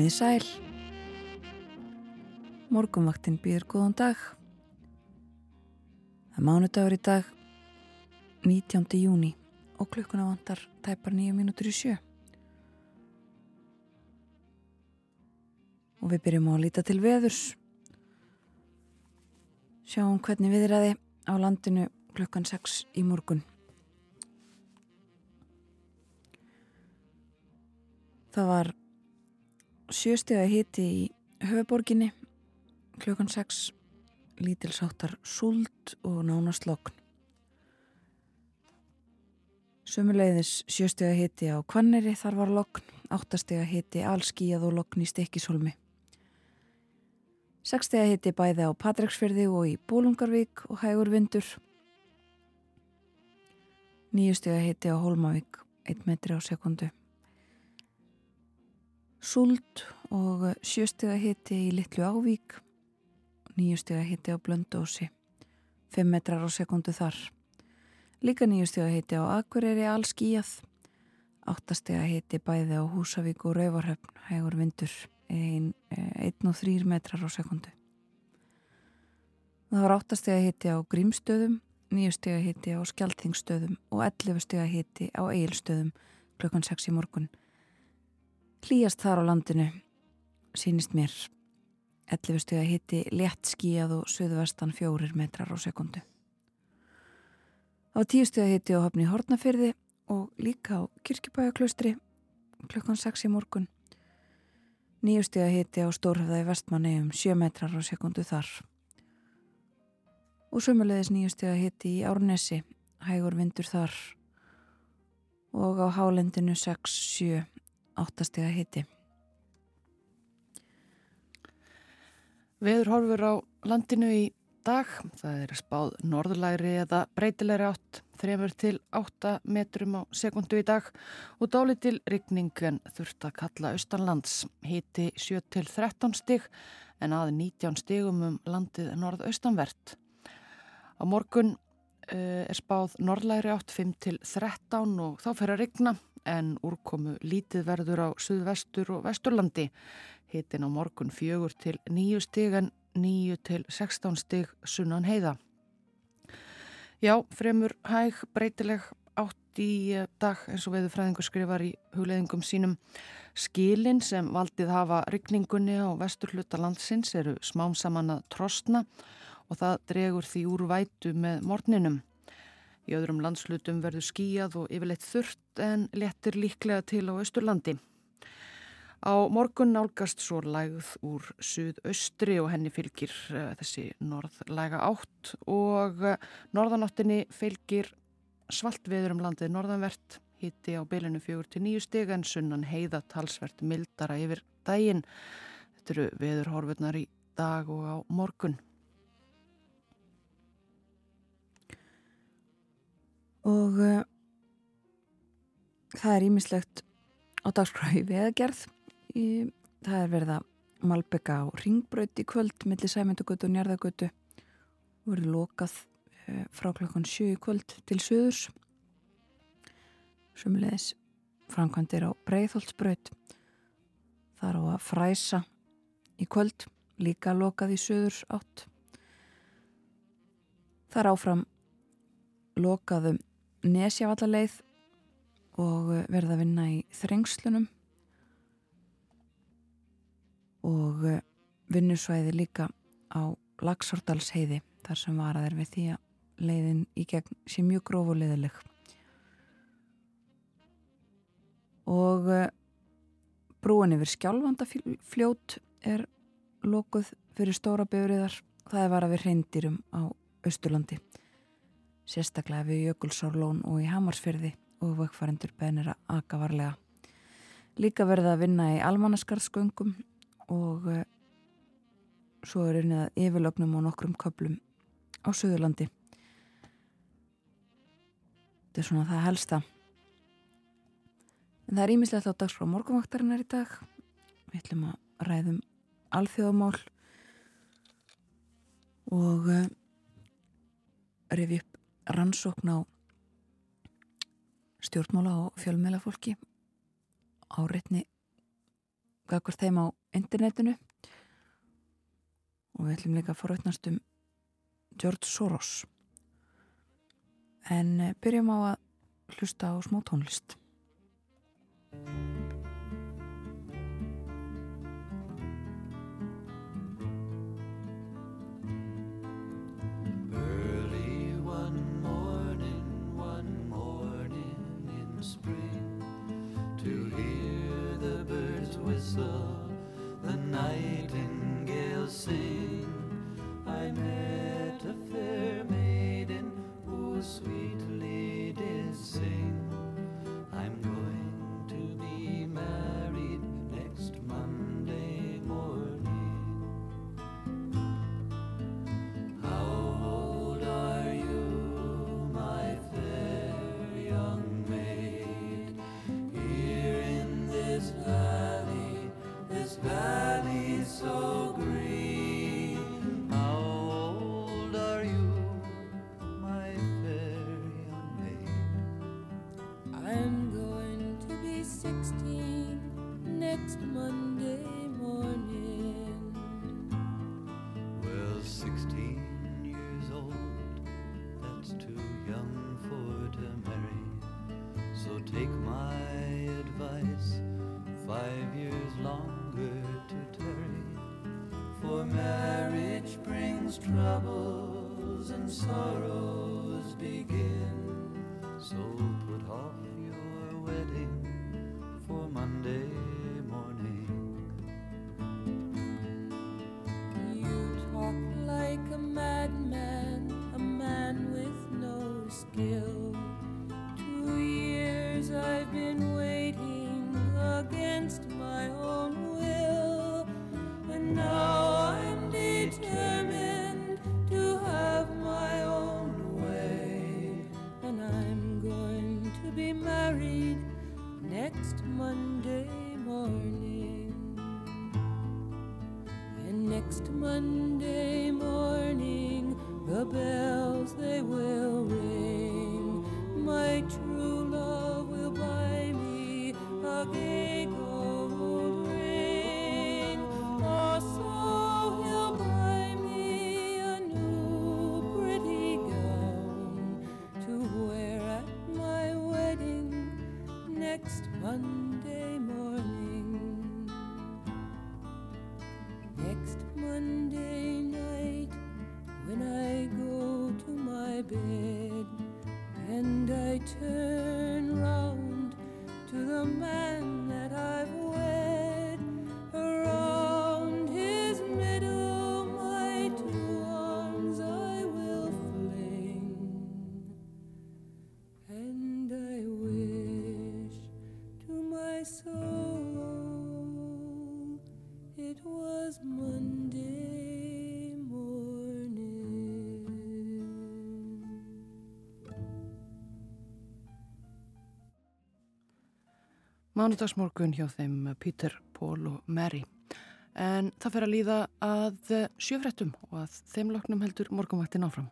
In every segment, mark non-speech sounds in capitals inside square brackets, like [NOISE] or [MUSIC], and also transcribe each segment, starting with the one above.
Komið í sæl. Morgunvaktin býður góðan dag. Það er mánudagur í dag, 19. júni og klukkuna vantar tæpar nýju mínútur í sjö. Og við byrjum á að líta til veðurs. Sjáum hvernig viðræði á landinu klukkan 6 í morgun. Það var sjöstega hiti í höfuborginni klukkan 6 lítilsáttar sult og nánast lokn. Sumuleiðis sjöstega hiti á Kvanneri þar var lokn, áttastega hiti allskíjað og lokn í Stekishólmi. Sekstega hiti bæði á Patræksfyrði og í Bólungarvík og Hægur Vindur. Nýjustega hiti á Hólmavík, 1 metri á sekundu. Súld og sjöstega hitti í Littlu Ávík, nýjustega hitti á Blöndósi, 5 metrar á sekundu þar. Líka nýjustega hitti á Akureyri allskíjað, 8 stega hitti bæði á Húsavík og Rauvarhöfn, hægur vindur, 1 og 3 metrar á sekundu. Það var 8 stega hitti á Grímstöðum, 9 stega hitti á Skjaltingstöðum og 11 stega hitti á Egilstöðum klukkan 6 í morgun. Hlýjast þar á landinu sínist mér 11 stuða hitti létt skíjað og söðvestan fjórir metrar á sekundu. Á 10 stuða hitti á hafni Hortnafyrði og líka á Kirkjubæjaklaustri klukkan 6 í morgun. 9 stuða hitti á Stórhafða í vestmanni um 7 metrar á sekundu þar. Og sömulegis 9 stuða hitti í Árnesi, hægur vindur þar og á hálendinu 6-7 áttastega hitti. Veður horfur á landinu í dag. Það er spáð norðlæri eða breytilegri átt, þremur til 8 metrum á sekundu í dag og dáli til rigningen þurft að kalla austanlands. Hiti 7 til 13 stig en að 19 stigum um landið norðaustanvert. Á morgun uh, er spáð norðlæri átt 5 til 13 og þá fer að rigna en úrkomu lítið verður á suðvestur og vesturlandi. Hitin á morgun fjögur til nýju stig en nýju til 16 stig sunnan heiða. Já, fremur hæg breytileg átt í dag eins og veður fræðingur skrifar í hugleðingum sínum. Skilin sem valdið hafa rykningunni á vesturhluta landsins eru smám saman að trostna og það dregur því úr vætu með morninum. Í öðrum landslutum verður skíjað og yfirleitt þurft en letur líklega til á Östurlandi. Á morgun nálgast svo lægð úr suðaustri og henni fylgir uh, þessi norðlæga átt og uh, norðanáttinni fylgir svalt veður um landið norðanvert, hitti á bylinu fjögur til nýju stig en sunnan heiða talsvert mildara yfir daginn. Þetta eru veðurhorfurnar í dag og á morgun. Og uh, það er ímislegt á dagskrái veðagerð í, það er verið að malbygga á ringbröð í kvöld millir sæmyndugötu og njarðagötu og verið lokað uh, frá klokkan 7 í kvöld til söðurs sumulegis framkvæmdir á breyðholtsbröð þar á að fræsa í kvöld líka lokað í söðurs átt þar áfram lokaðum nesjavallaleið og eh, verða að vinna í þrengslunum. Og eh, vinnusvæði líka á Lagsordalsheiði þar sem var að er við því að leiðin í gegn sé mjög gróf og leiðileg og eh, brúin yfir skjálfandafljót er lokuð fyrir stóra byrjuðar það er var að við reyndirum á Östurlandi sérstaklega við Jökulsárlón og í Hamarsfyrði og vökkfærendur beðnir að aka varlega. Líka verða að vinna í almannaskarðsgöngum og uh, svo er unnið að yfirlögnum og nokkrum köplum á Suðurlandi. Þetta er svona það helsta. En það er ímislegt á dags frá morgunvaktarinnar í dag. Við ætlum að ræðum alþjóðamál og uh, rifi upp rannsókn á stjórnmála og fjölmjöla fólki áreitni gagvar þeim á internetinu. Og við ætlum líka að forveitnast um George Soros. En eh, byrjum á að hlusta á smá tónlist to hear the birds whistle, the nightingale sing. I may Mánudagsmorgun hjá þeim Peter, Paul og Mary. En það fer að líða að sjöfrettum og að þeim loknum heldur morgunvaktin áfram.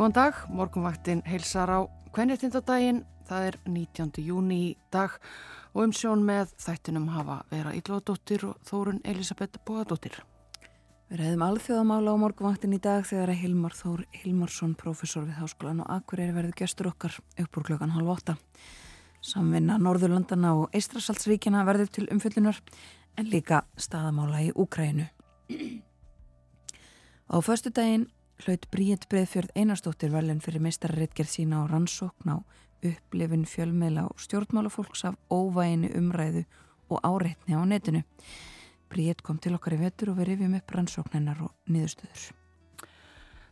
Góðan dag, morgunvaktin heilsar á kvennitindadaginn, það er 19. júni í dag og um sjón með þættinum hafa vera Ílóðadóttir og Þórun Elisabeth Bóðadóttir. Við reyðum alþjóðamála á morgunvaktin í dag þegar að Hilmar Þór Hilmarsson, professor við Háskólan og Akureyri verður gestur okkar upp úr klokkan halv åtta. Samvinna Norðurlandana og Eistrasaltsríkjana verður til umfyllunar en líka staðamála í Úkrænu. Á föstu daginn hlaut Bríett Breðfjörð Einarstóttir velun fyrir meistarriðgerð sína á rannsókn á upplifin fjölmiðla og stjórnmálafólks af óvæginu umræðu og áreitni á netinu. Bríett kom til okkar í vetur og við rifjum upp rannsóknennar og niðurstöður.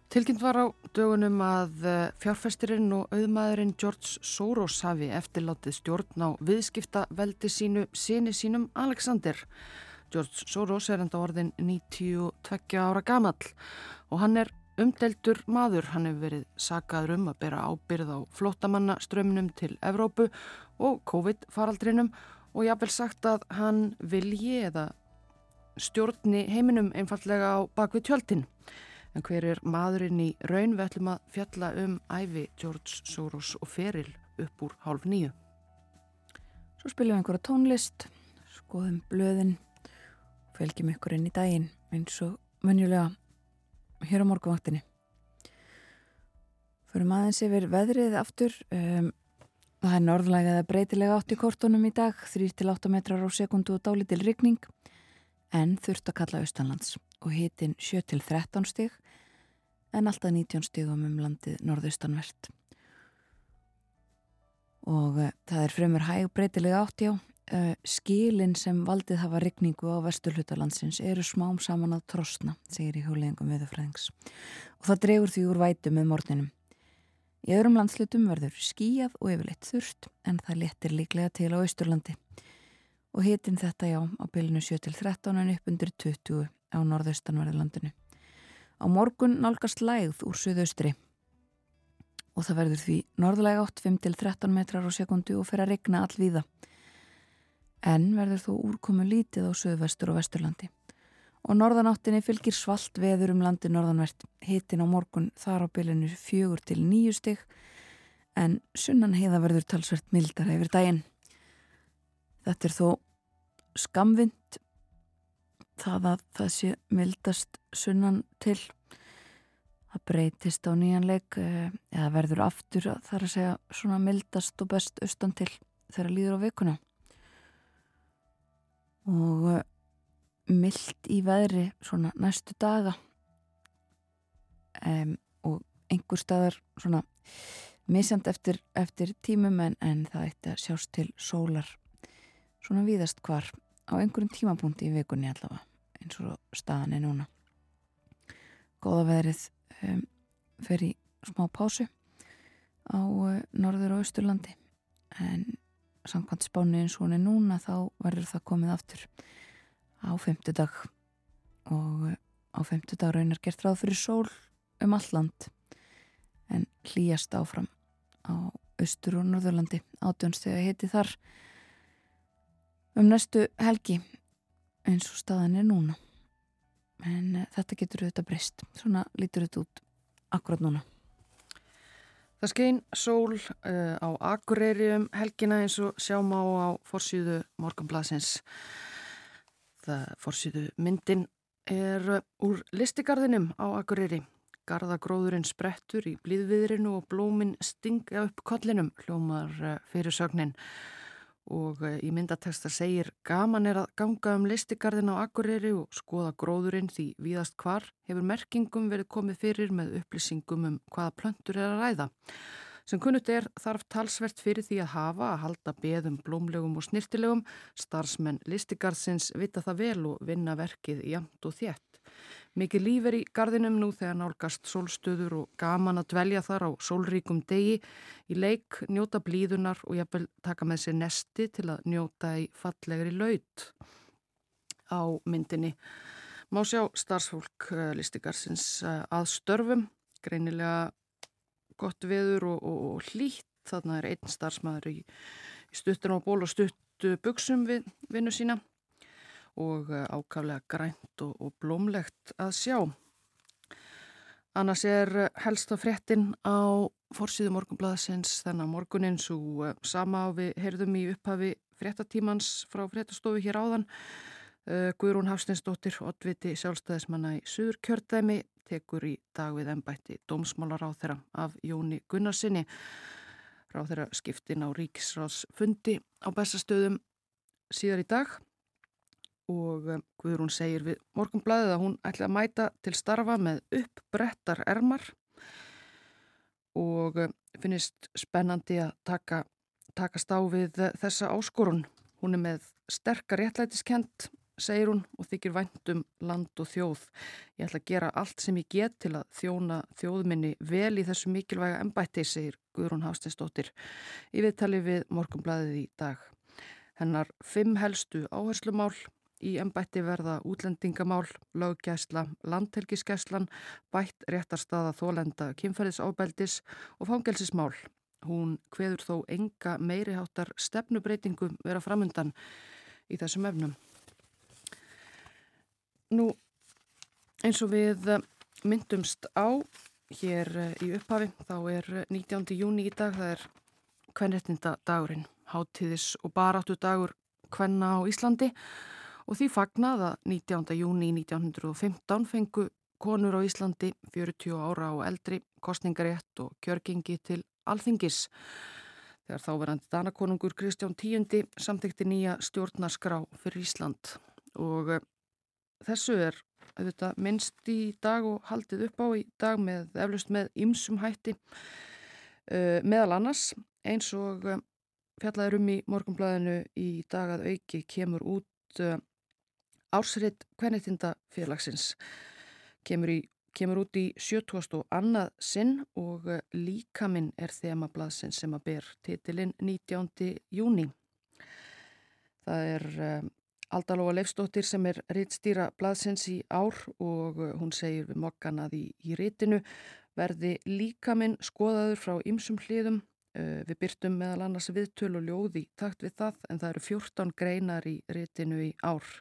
Tilkynnt var á dögunum að eh, fjárfestirinn og auðmaðurinn George Soros hafi eftirlátið stjórn á viðskipta veldi sínu síni sínum Alexander. George Soros er enda orðin 92 ára gamall og hann er umdeltur maður. Hann hefur verið sagaður um að bera ábyrð á flottamannaströmmunum til Evrópu og COVID-faraldrinum og ég haf vel sagt að hann vilji eða stjórni heiminum einfallega á bakvið tjöldin. En hver er maðurinn í raun? Við ætlum að fjalla um æfi George Soros og feril upp úr hálf nýju. Svo spilum við einhverja tónlist, skoðum blöðin fylgjum ykkur inn í daginn eins og munjulega hér á morgunvaktinni. Förum aðeins yfir veðrið aftur. Um, það er norðlega eða breytilega átt í kortunum í dag, 3-8 metrar á sekundu og dálitil rigning, en þurft að kalla austanlands og hitin 7-13 stig, en alltaf 19 stigum um landið norðaustanvert. Og uh, það er fremur hæg breytilega átt já. Uh, skilin sem valdið hafa rigningu á vesturhlutalandsins eru smám saman að trosna, segir í hjóleðingum viðurfræðings. Og það dregur því úr vætu með morninum. Í öðrum landslutum verður skíjað og yfirleitt þurft en það letir líklega til á Austurlandi. Og hitin þetta já á bylunu 7-13 en upp undir 20 á norðaustanverðilandinu. Á morgun nálgast lægð úr suðaustri og það verður því norðlega 8 5-13 metrar á sekundu og fer að regna allvíða. En verður þó úrkomu lítið á suðvestur og vesturlandi. Og norðanáttinni fylgir svalt veður um landi norðanvert. Hitin á morgun þar á bylunu fjögur til nýju stygg en sunnan heiða verður talsvert mildar yfir daginn. Þetta er þó skamvind það að það sé mildast sunnan til. Það breytist á nýjanleik eh, eða verður aftur er að segja svona mildast og best austan til þegar líður á vikuna og eh, myllt í veðri svona næstu daga. Um, og einhver staðar svona misjand eftir, eftir tímum en, en það eitt að sjást til sólar svona víðast hvar á einhverjum tímapunkti í vikunni allavega eins og staðan er núna. Góða veðrið um, fer í smá pásu á uh, norður og austurlandi. En samkvæmt spánu eins og hún er núna þá verður það komið aftur á femtudag og á femtudag raunar gert ráð fyrir sól um alland en hlýjast áfram á austur og norðurlandi. Átjónstega heiti þar um næstu helgi eins og staðan er núna. En þetta getur auðvitað breyst. Svona lítur þetta út akkurat núna Það skein sól uh, á Akureyri um helgina eins og sjáum á á forsýðu morgunblasins Það fórsýðu myndin er úr listigarðinum á Akureyri. Garðagróðurinn sprettur í blíðviðrinu og blómin stinga upp kollinum, hljómar eh, fyrir sögnin. Og eh, í myndateksta segir gaman er að ganga um listigarðin á Akureyri og skoða gróðurinn því víðast hvar hefur merkingum verið komið fyrir með upplýsingum um hvaða plöntur er að ræða. Sem kunnut er þarf talsvert fyrir því að hafa að halda beðum blómlegum og snirtilegum, starfsmenn listigarðsins vita það vel og vinna verkið jamt og þétt. Mikið líf er í gardinum nú þegar nálgast sólstöður og gaman að dvelja þar á sólríkum degi, í leik, njóta blíðunar og jafnvel taka með sér nesti til að njóta í fallegri laut á myndinni. Má sjá starfsfólk eh, listigarsins eh, að störfum, greinilega gott veður og, og, og hlýtt. Þarna er einn starfsmæður í, í stuttur á ból og stuttu buksum við vinnu sína og eh, ákaflega grænt og, og blómlegt að sjá. Annars er eh, helst á fréttin á fórsíðu morgunbladasins þennan morgunin svo eh, sama við heyrðum í upphafi fréttatímans frá fréttastofu hér áðan. Guðrún Hafstinsdóttir, oddviti sjálfstæðismanna í Suður kjördæmi, tekur í dag við ennbætti dómsmálar á þeirra af Jóni Gunnarsinni. Ráð þeirra skiptin á ríkisráðsfundi á bestastöðum síðar í dag og eh, Guðrún segir við morgunblæðið að hún ætla að mæta til starfa með uppbrettar ermar og eh, finnist spennandi að taka, takast á við þessa áskorun. Hún er með sterkar réttlætiskent, segir hún, og þykir væntum land og þjóð. Ég ætla að gera allt sem ég get til að þjóna þjóðminni vel í þessu mikilvæga embætti, segir Guðrún Hástinsdóttir í viðtali við Morgumblæðið í dag. Hennar fimm helstu áherslumál í embætti verða útlendingamál, löggæsla, landhelgiskæslan, bætt réttarstaða þólenda kynferðisábeldis og fangelsismál. Hún hveður þó enga meiriháttar stefnubreitingum vera framundan í þessum efnum. Nú, eins og við myndumst á hér í upphafi, þá er 19. júni í dag, það er kvennrettinda dagurinn, hátíðis og baráttu dagur kvenna á Íslandi og því fagnað að 19. júni 1915 fengu konur á Íslandi 40 ára og eldri kostningarétt og kjörgengi til alþingis. Þegar þáverandi danakonungur Kristján X samþykti nýja stjórnarskrá fyrir Ísland og eh, þessu er auðvitað, minnst í dag og haldið upp á í dag með eflust með ymsum hætti uh, meðal annars eins og uh, fjallaður um í morgumblæðinu í dag að auki kemur út Ársriðt Kvennettindafélagsins kemur, í, kemur út í 70. annað sinn og eh, líkaminn er þemablaðsinn sem að ber titilinn 19. júni. Það er um, Aldalóa Leifstóttir sem er rittstýra blaðsins í ár og uh, hún segir við mokkan að í, í rittinu verði líkaminn skoðaður frá ymsum hliðum. Við byrtum meðal annars viðtöl og ljóði takt við það en það eru 14 greinar í rittinu í ár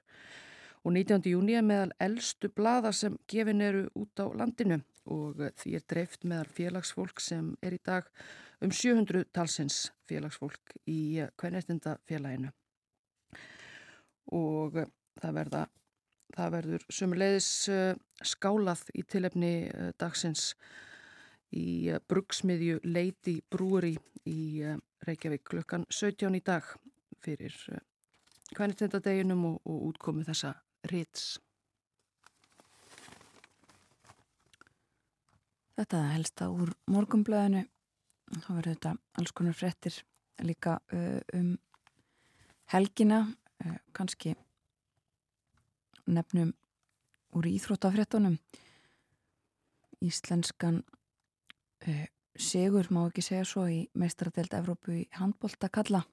og 19. júni er meðal eldstu blada sem gefin eru út á landinu og því er dreift meðal félagsfólk sem er í dag um 700 talsins félagsfólk í kvennettinda félaginu. Og það, verða, það verður sumulegis eh, skálað í tilefni eh, dagsins í eh, brugsmiðju Leiti Brúri í Reykjavík klukkan 17 í dag fyrir kvennettindadeginum og, og útkomu þessa rits. Þetta helsta úr morgumblæðinu. Það verður þetta alls konar frettir líka uh, um helgina, uh, kannski nefnum úr íþróttafrettunum. Íslenskan uh, segur, má ekki segja svo, í meistaradelt Evrópu í handbólta kalla.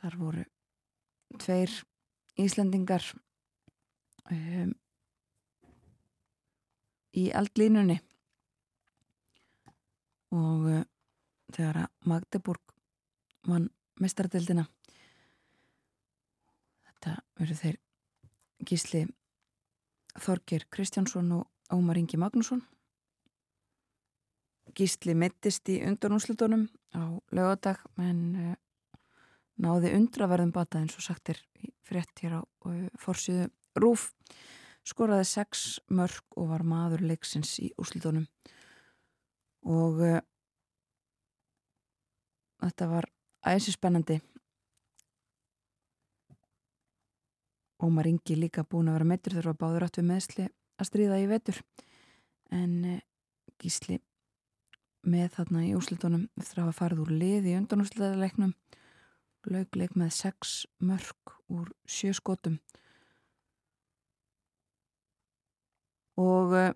Þar voru tveir Íslandingar um, í eldlínunni. Og uh, þegar að Magdeburg vann mestardildina þetta verður þeir gísli Þorgir Kristjánsson og Ómar Ingi Magnússon. Gísli mittist í undanúslutunum á lögadag en uh, náði undraverðum bata eins og sagt er frétt hér á uh, forsiðu Rúf skoraði sex mörg og var maður leiksins í úslitónum og uh, þetta var æsi spennandi. Ómar Ingi líka búin að vera meittur þurfa báður átt við meðsli að stríða í vetur. En uh, gísli með þarna í úslitónum eftir að hafa farið úr lið í undanúslitaðarleiknum laugleik með sex mörg úr sjö skotum. Og uh,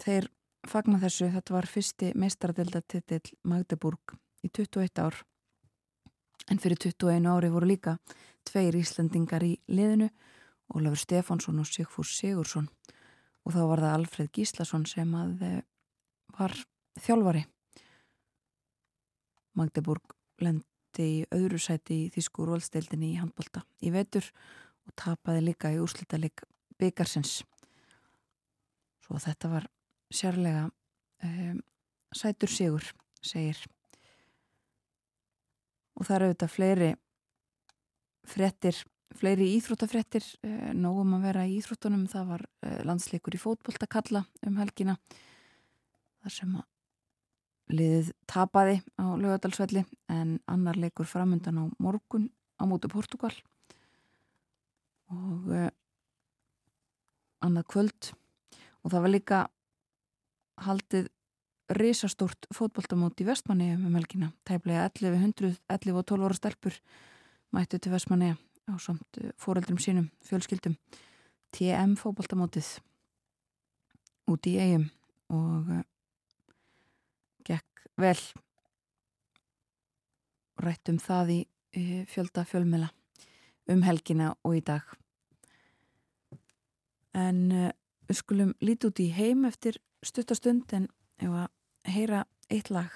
þeir fagna þessu, þetta var fyrsti meistaradildatitill Magdeburg í 21 ár. En fyrir 21 ári voru líka tveir Íslandingar í liðinu Ólafur Stefánsson og Sigfús Sigursson og þá var það Alfred Gíslason sem að uh, var þjálfari. Magdeburg lend lendi í öðru sæti í Þísku rólsteildinni í handbólta í vetur og tapaði líka í úrslitaleg byggarsins svo þetta var sérlega um, sætur sigur segir. Og það eru auðvitað fleiri frettir fleiri íþróttafrettir eh, nógum að vera í íþróttunum. Það var eh, landsleikur í fótbolta kalla um helgina þar sem að liðið tapaði á lögadalsvelli en annar leikur framöndan á morgun á mótu Portugal og uh, annað kvöld og það var líka haldið risastórt fótboltamót í Vestmanni um helgina. Tæplega 1100, 11 og 12 ára stelpur mættu til Vestmanni á samt fóreldrum sínum, fjölskyldum. TM fótboltamótið út í eigum og vel rættum það í fjölda fjölmela um helgina og í dag. En uh, við skulum líti út í heim eftir stuttastund en heyra eitt lag.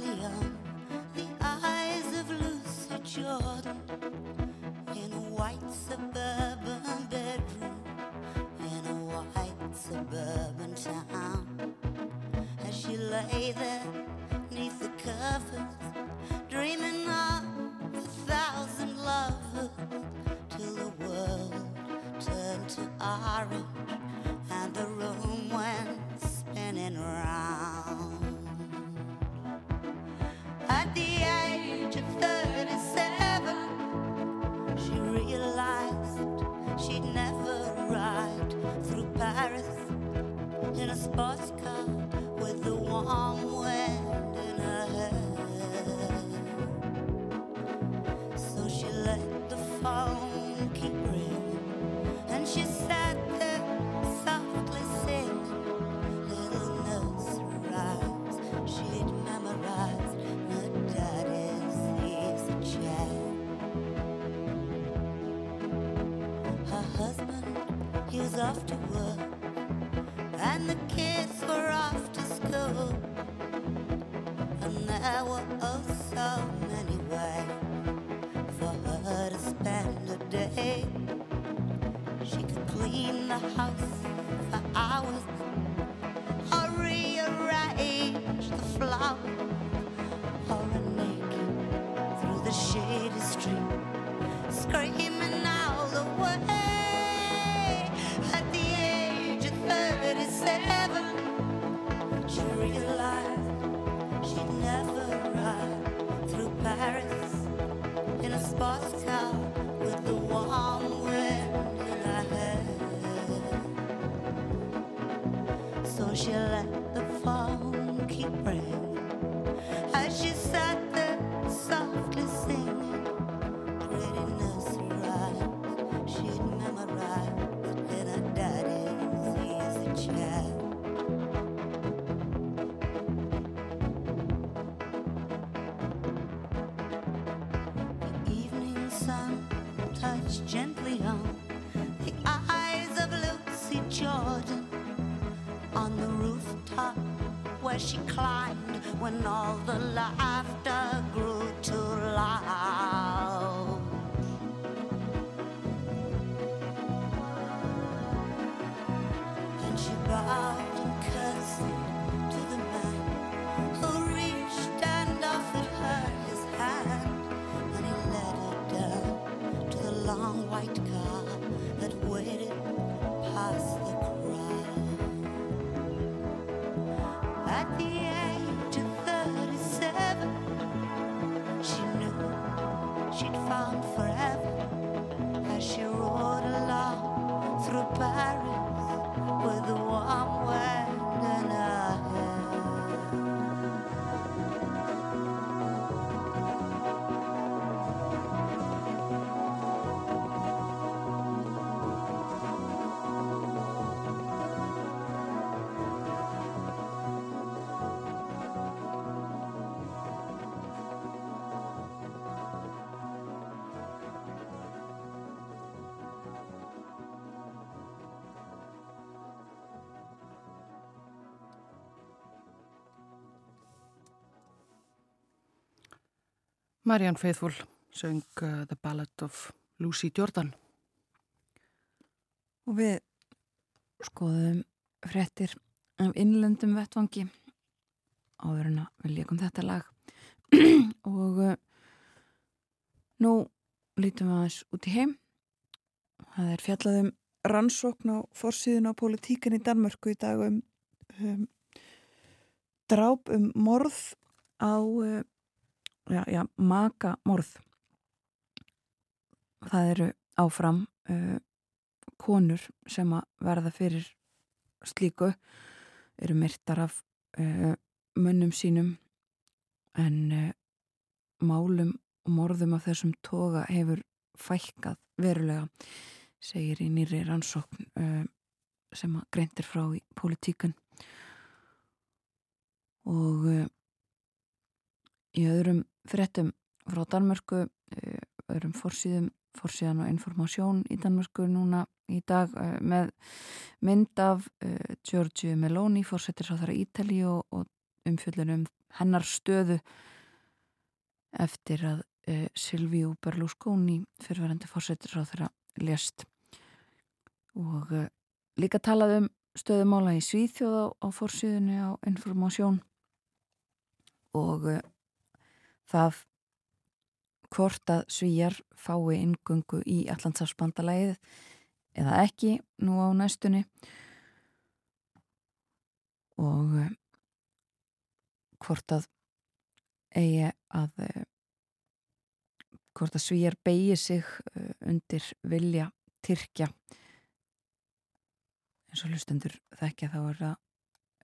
The eyes of Lucy Jordan in a white suburban bedroom in a white suburban town. As she lay there neath the covers, off work, and the kids were off to school. And there were oh so many ways for her to spend a day. She could clean the house for hours or rearrange the flowers or naked through the shady street screaming Paris in a sports car she climbed when all the laughter Marianne Faithfull söng uh, The Ballad of Lucy Jordan. Og við skoðum fréttir af innlendum vettvangi áður en að við leikum þetta lag [CLEARS THROAT] og uh, nú lítum við aðeins út í heim það er fjallaðum rannsókn á fórsíðun á politíkan í Danmörku í dag um, um dráp um morð á uh, já, já, maka morð það eru áfram uh, konur sem að verða fyrir slíku eru myrtar af uh, mönnum sínum en uh, málum og morðum af þessum toga hefur fækkað verulega segir í nýri rannsókn uh, sem að greintir frá í politíkun og uh, í öðrum frettum frá Danmörku uh, öðrum fórsíðum fórsíðan og informásjón í Danmörku núna í dag uh, með mynd af Giorgio Meloni fórsetir sá þar að Ítali og, og umfjöldunum hennar stöðu eftir að Silvíu Berlusconi fyrirverandi fórsetir sá þar að lést. Og uh, líka talað um stöðumála í Svíþjóða á, á fórsíðunni á informásjón og uh, það hvort að Svíjar fái ingungu í Allandsafsbandalæðið eða ekki nú á næstunni. Og uh, hvort að eigi að hvort að Svíjar beigi sig undir vilja Tyrkja. Eins og hlustendur þekkja þá er það,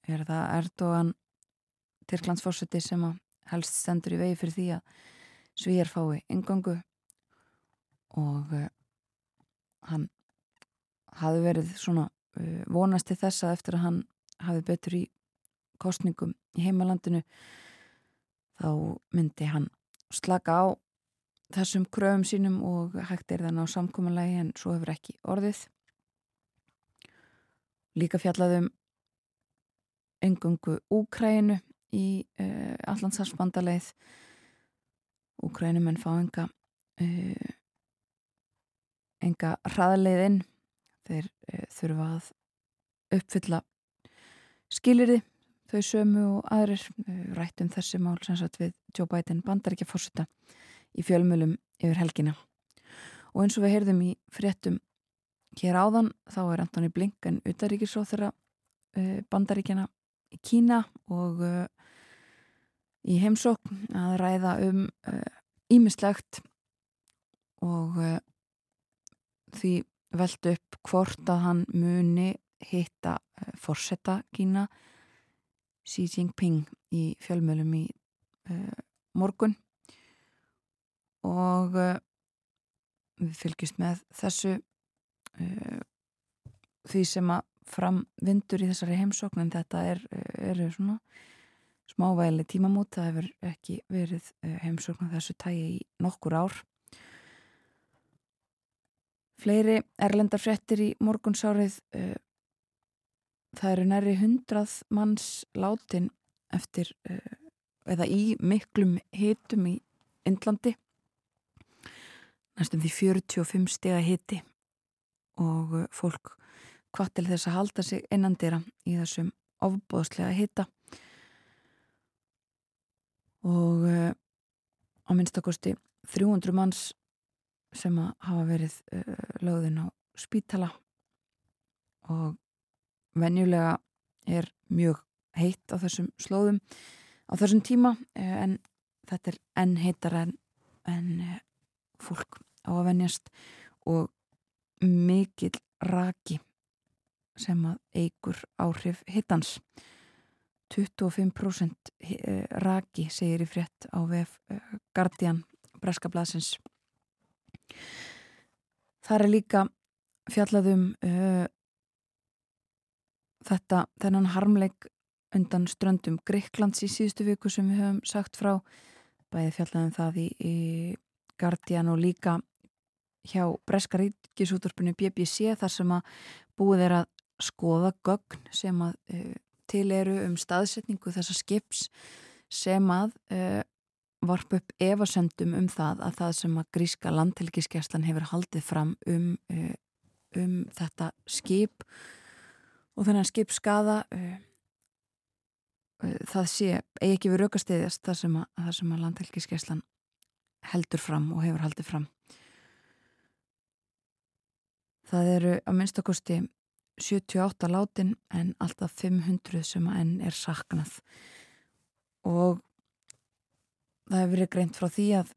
er Erdogan Tyrklandsfórseti sem að helst stendur í vegi fyrir því að svíjar fái yngangu og uh, hann hafi verið svona uh, vonast til þessa eftir að hann hafi betur í kostningum í heimalandinu þá myndi hann slaka á þessum kröfum sínum og hægt er þann á samkominlegi en svo hefur ekki orðið. Líka fjallaðum engungu Úkrænu í uh, Allandsharsbandaleið. Úkrænumenn fá enga, uh, enga hraðleiðinn. Þeir uh, þurfa að uppfylla skilirði þau sömu og aðrir rættum þessi mál sem sagt við Joe Biden bandar ekki að fórseta í fjölmjölum yfir helgina. Og eins og við heyrðum í fréttum Hér áðan þá er Antoni Blinken utaríkisróþara uh, bandaríkjana í Kína og í heimsókn að ræða um ímislegt uh, og því veldu upp hvort að hann muni hitta forsetta Kína Xi Jinping í fjölmjölum í morgun. Og við fylgjast með þessu uh, því sem að framvindur í þessari heimsókn en þetta er, eru svona smávæli tímamút, það hefur ekki verið uh, heimsókn þessu tægi í nokkur ár. Fleiri erlendar frettir í morgunsárið uh, það eru næri hundrað manns látin eftir eða í miklum hitum í Indlandi. Næstum því 45 stega hiti og fólk hvað til þess að halda sig innandira í þessum ofbóðslega hitta og uh, á minnstakosti 300 manns sem að hafa verið uh, lögðin á spítala. Og venjulega er mjög heitt á þessum slóðum á þessum tíma uh, en þetta er enn heitar en, en fólk á að venjast. Og mikill raki sem að eigur áhrif hittans 25% eh, raki segir í frétt á VF eh, Guardian Breskablasins þar er líka fjallaðum uh, þetta þennan harmleik undan ströndum Greiklands í síðustu viku sem við höfum sagt frá. Bæði fjallaðum það í, í Guardian og líka hjá Breska ríkisútorpinu BBC þar sem að búið er að skoða gögn sem að uh, til eru um staðsetningu þessa skips sem að uh, varp upp evasöndum um það að það sem að gríska landhelgiskeslan hefur haldið fram um, uh, um þetta skip og þennan skip skada það sé eigi ekki við raukasteyðast þar sem að, að landhelgiskeslan heldur fram og hefur haldið fram. Það eru að minnstakosti 78 látin en alltaf 500 sem enn er saknað. Og það hefur verið greint frá því að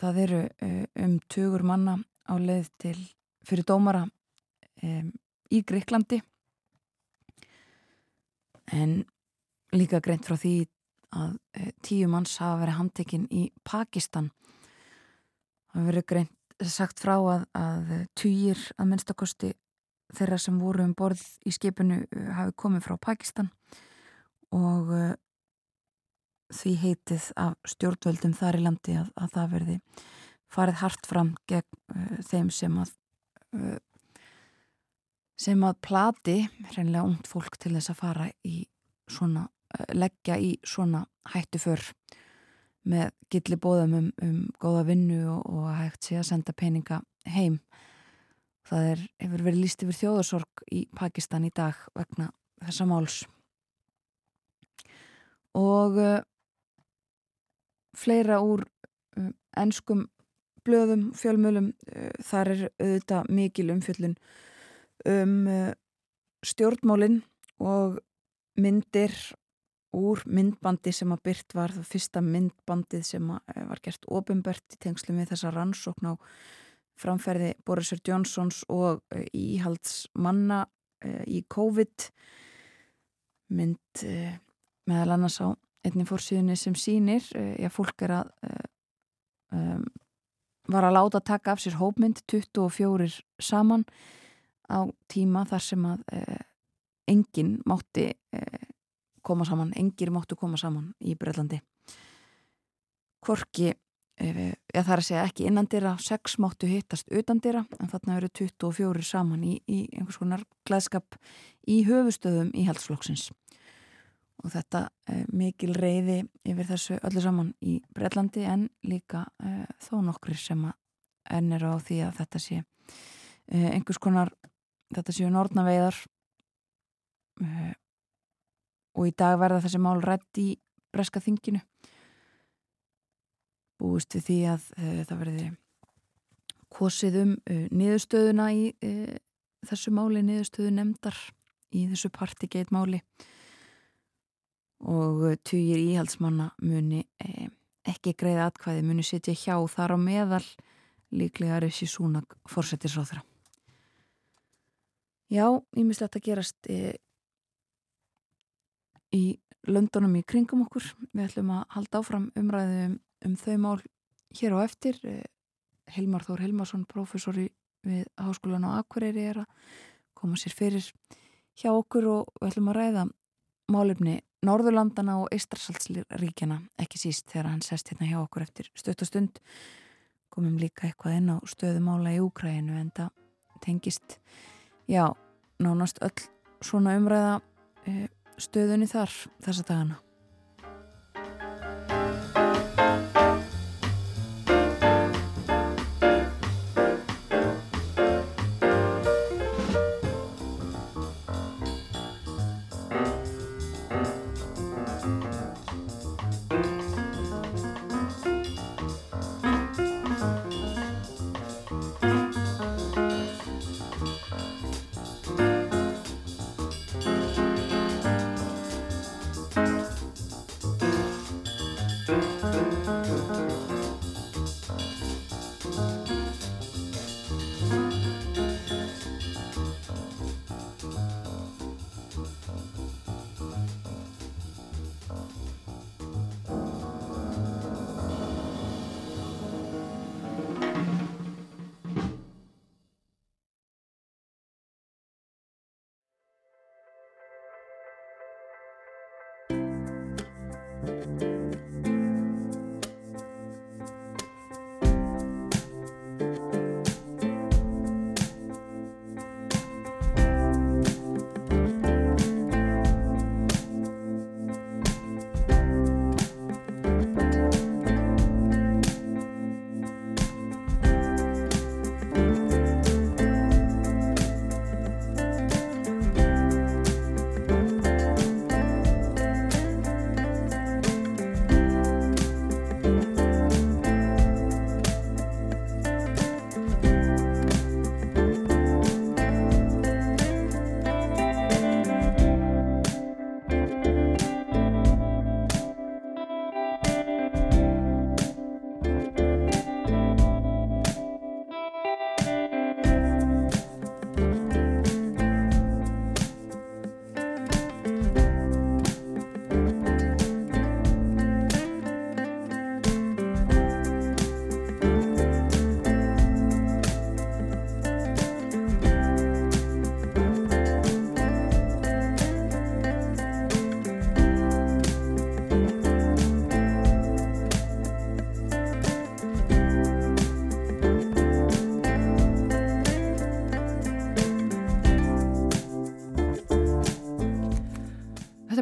það eru uh, um tugur manna á leið til fyrir dómara um, í Greiklandi en líka greint frá því að uh, tíu manns hafa verið handtekinn í Pakistan. Það hefur verið greint sagt frá að, að týjir að minnstakosti þeirra sem voru um borð í skipinu uh, hafi komið frá Pakistan og uh, því heitið af stjórnvöldum þar í landi að, að það verði farið hart fram gegn uh, þeim sem að uh, sem að plati hreinlega ungt fólk til þess að fara í svona, uh, leggja í svona hættu fyrr með gilli bóðum um, um góða vinnu og, og hægt sé að senda peninga heim það er, hefur verið líst yfir þjóðarsorg í Pakistan í dag vegna þessa máls. Og uh, fleira úr uh, enskum blöðum, fjölmölum uh, þar er auðvitað mikil umfjöllun um stjórnmálin og myndir úr myndbandi sem að byrt var það fyrsta myndbandið sem var gert ofinbært í tengslu með þessa rannsókn á framferði Borisur Johnsons og uh, íhaldsmanna í COVID. Mynd meðal annars á einni fórsíðunni sem sínir já, fólk er að um, var að láta taka af sér hópmynd 24 saman á tíma þar sem að uh, enginn mátti uh, koma saman, engir máttu koma saman í Breitlandi Korki það er að segja ekki innandira, sex máttu hittast utandira, en þarna eru 24 saman í, í einhvers konar glæðskap í höfustöðum í heldsflokksins og þetta uh, mikil reyði yfir þessu öllu saman í Breitlandi en líka uh, þó nokkur sem enn er á því að þetta sé uh, einhvers konar þetta séu nortnaveiðar og í dag verða þessi mál rætt í breska þinginu búist við því að það verði kosið um niðurstöðuna í þessu máli niðurstöðu nefndar í þessu partigeit máli og týjir íhaldsmanna muni ekki greiða atkvæði muni setja hjá þar á meðal líklega Rissi Súnag fórsetisráðra. Já, ímislegt að gerast í löndunum í kringum okkur. Við ætlum að halda áfram umræðu um, þau mál hér á eftir. E, Hilmar Þór Hilmarsson, professori við Háskólan á Akureyri er að koma sér fyrir hjá okkur og við ætlum að ræða málefni Norðurlandana og Eistarsaltsríkjana ekki síst þegar hann sest hérna hjá okkur eftir stöttastund komum líka eitthvað inn á stöðumála í Úkræinu en það tengist já, nánast öll svona umræða eh, stöðunni þar þessa dagana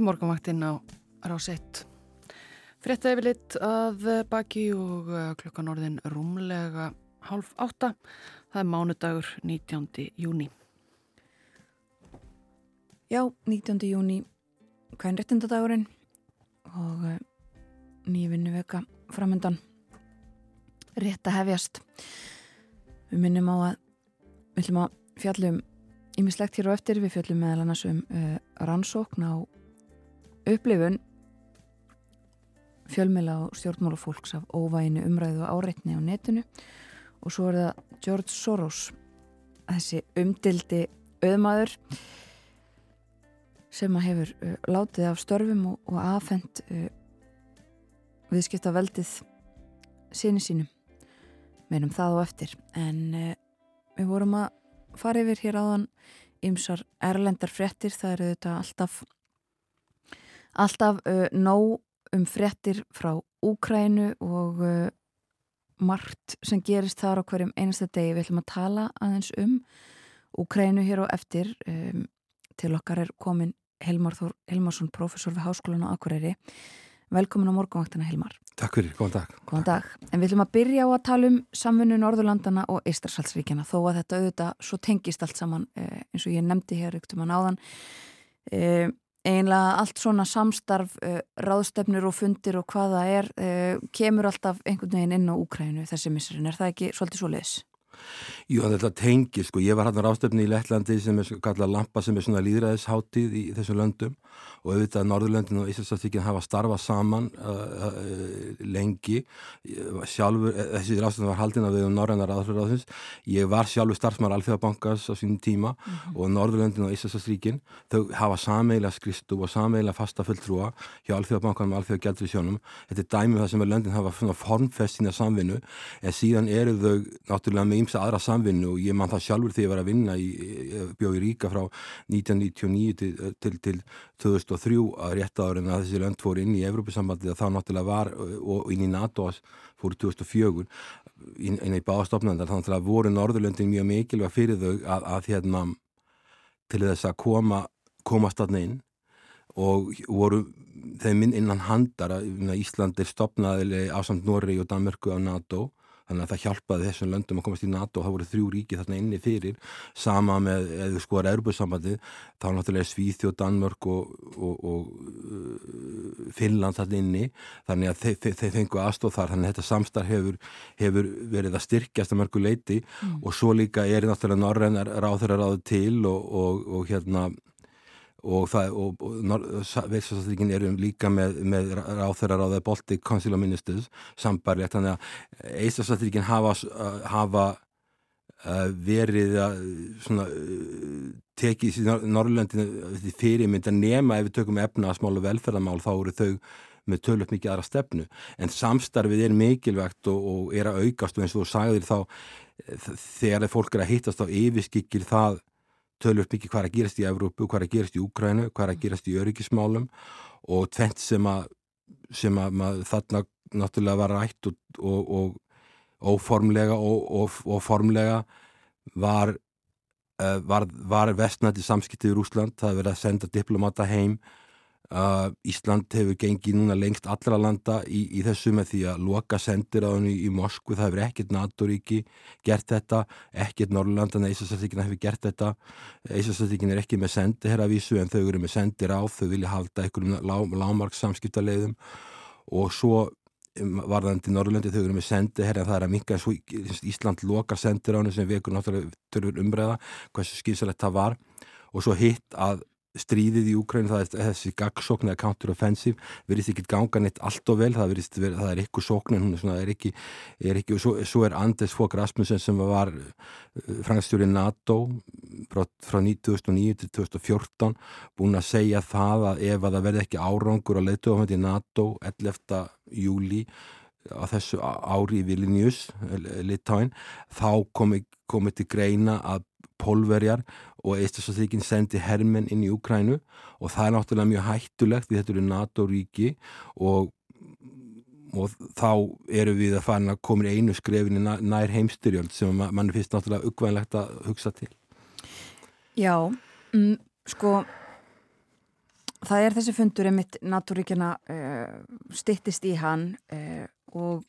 morgunvaktinn á rás 1. Frétta yfir lit að baki og uh, klukkan orðin rúmlega hálf átta. Það er mánudagur 19. júni. Já, 19. júni, hvern réttindadagurinn og uh, nýju vinnu veka framöndan rétt að hefjast. Við minnum á að við ætlum að fjallum ímislegt hér á eftir, við fjallum meðal annars um uh, rannsókn á upplifun fjölmjöla og stjórnmálafólks af óvæginu umræðu og áreitni á netinu. Og svo er það George Soros þessi umdildi auðmaður sem að hefur uh, látið af störfum og, og aðfend uh, viðskipta veldið síni sínum. Meinum það og eftir. En uh, við vorum að fara yfir hér áðan ymsar erlendar frettir það eru þetta alltaf alltaf uh, nóg um frettir frá Úkrænu og uh, margt sem gerist þar á hverjum einasta degi. Við ætlum að tala aðeins um Úkrænu hér og eftir. Um, til okkar er komin Helmar Þór Helmarsson, professor við Háskólan á Akureyri. Velkomin á morgunvaktana Helmar Takk fyrir, góðan dag. Góðan dag. En við ætlum að byrja á að tala um samfunnu Norðurlandana og Eistarsalsríkjana þó að þetta auðvitað svo tengist allt saman eh, eins og ég nefndi hér yktum að náðan einlega allt svona samstarf eh, ráðstefnur og fundir og hvaða er eh, kemur alltaf einhvern veginn inn á Úkrænu þessi missurinn. Er það ekki svolítið svo leiðis? Jú, þetta tengir, sko, ég var hann á rástefni í Lettlandi sem er kallað Lampa sem er svona líðræðisháttíð í þessum löndum. Og auðvitað Norðurlöndin og Íslandsaftíkin hafa starfað saman uh, uh, lengi. Sjálfur, eh, þessi rástefni var haldin að við um Norrænar aðhverjaðins ég var sjálfur starfsmar Alþjóðabankars á sínum tíma. Mm -hmm. og Norðurlöndin og Íslandsaftíkin þau hafa sameila skristu og sameila fasta fulltrúa hjá Alþjóðabankanum og Alþjóðagjaldrisjónum þetta er dæmið um það sem löndin hafa formfest sína samvinnu. En síðan eru þau náttúrulega með ímsa aðra samvinnu og ég man það sjálfur þegar ég var að vinna í, bjóð í Ríka frá 1999 til, til, til 2003 að rétt áður en að þessi lönd fór inn í Evrópusambandið að þá náttúrulega var og inn í NATO fór 2004 inn, inn í bástofnandar þannig að voru Norðurlöndin mjög mikilvæg fyrir þau að, að hérna til þess að koma komast aðna inn og voru þeim innan handar að Ísland er stopnaðileg á samt Norri og Danmörku á NATO þannig að það hjálpaði þessum löndum að komast í NATO og það voru þrjú ríki þarna inni fyrir sama með, eða sko er Erbjörnssambandi þá náttúrulega Svíþjóð, Danmörk og, og, og uh, Finnland þarna inni þannig að þeir, þeir fengu aðstóð þar þannig að þetta samstarf hefur, hefur verið að styrkjast að mörgu leiti mm. og svo líka er náttúrulega norrænar ráður að ráðu til og, og hérna og og, og veidsastríkin eru líka með, með ráþærar á það Baltic Council of Ministers sambarlegt þannig að Eistastríkin hafa, hafa uh, verið að uh, tekið í Norrlöndinu fyrirmynd að nema ef við tökum efnaðasmál og velferðamál þá eru þau með tölvöld mikið aðra stefnu. En samstarfið er mikilvægt og, og er að aukast og eins og þú sagðir þá þegar fólk er að hittast á yfirskikir það tölvöld mikið hvað er að gerast í Evrópu, hvað er að gerast í Úkrænu, hvað er að gerast í öryggismálum og tvent sem að, sem að þarna náttúrulega var rætt og, og, og og, og formlega var, uh, var, var vestnætti samskiptið í Rúsland, það verið að senda diplomata heim Uh, Ísland hefur gengið núna lengst allra landa í, í þessu með því að loka sendir á henni í, Moskvu, það hefur ekkert NATO-ríki gert þetta, ekkert Norrlanda en Íslandsallíkina hefur gert þetta. Íslandsallíkina er ekki með sendi herra vísu en þau eru með sendir á, þau vilja halda einhverjum lá, lámarks samskiptaleiðum og svo um, varðandi Norrlandi þau eru með sendi herra en það er að minka Ísland lokar sendir á henni sem við ekkur náttúrulega törfur umræða hversu skýrsalegt það var. Og svo hitt að stríðið í Úkræn, það er þessi gagsókn eða counter-offensive, verðist ekki ganga neitt allt og vel, það, verist, það er eitthvað sókn en hún er, ekki, er ekki svo, svo er Anders Fogh Rasmussen sem var uh, frangstjóri NATO frá, frá 2009 til 2014 búin að segja það að ef að það verði ekki árangur að leita ofan til NATO 11. júli á þessu ári í Vilnius Litáin, þá komi komið til greina að pólverjar og Eistasáttíkin sendi hermenn inn í Ukrænu og það er náttúrulega mjög hættulegt því þetta eru NATO-ríki og, og þá eru við að fara að koma í einu skrefin í nær heimstyrjöld sem mann finnst náttúrulega uggvænlegt að hugsa til. Já, mm, sko það er þessi fundur einmitt natúríkjana uh, stittist í hann uh, og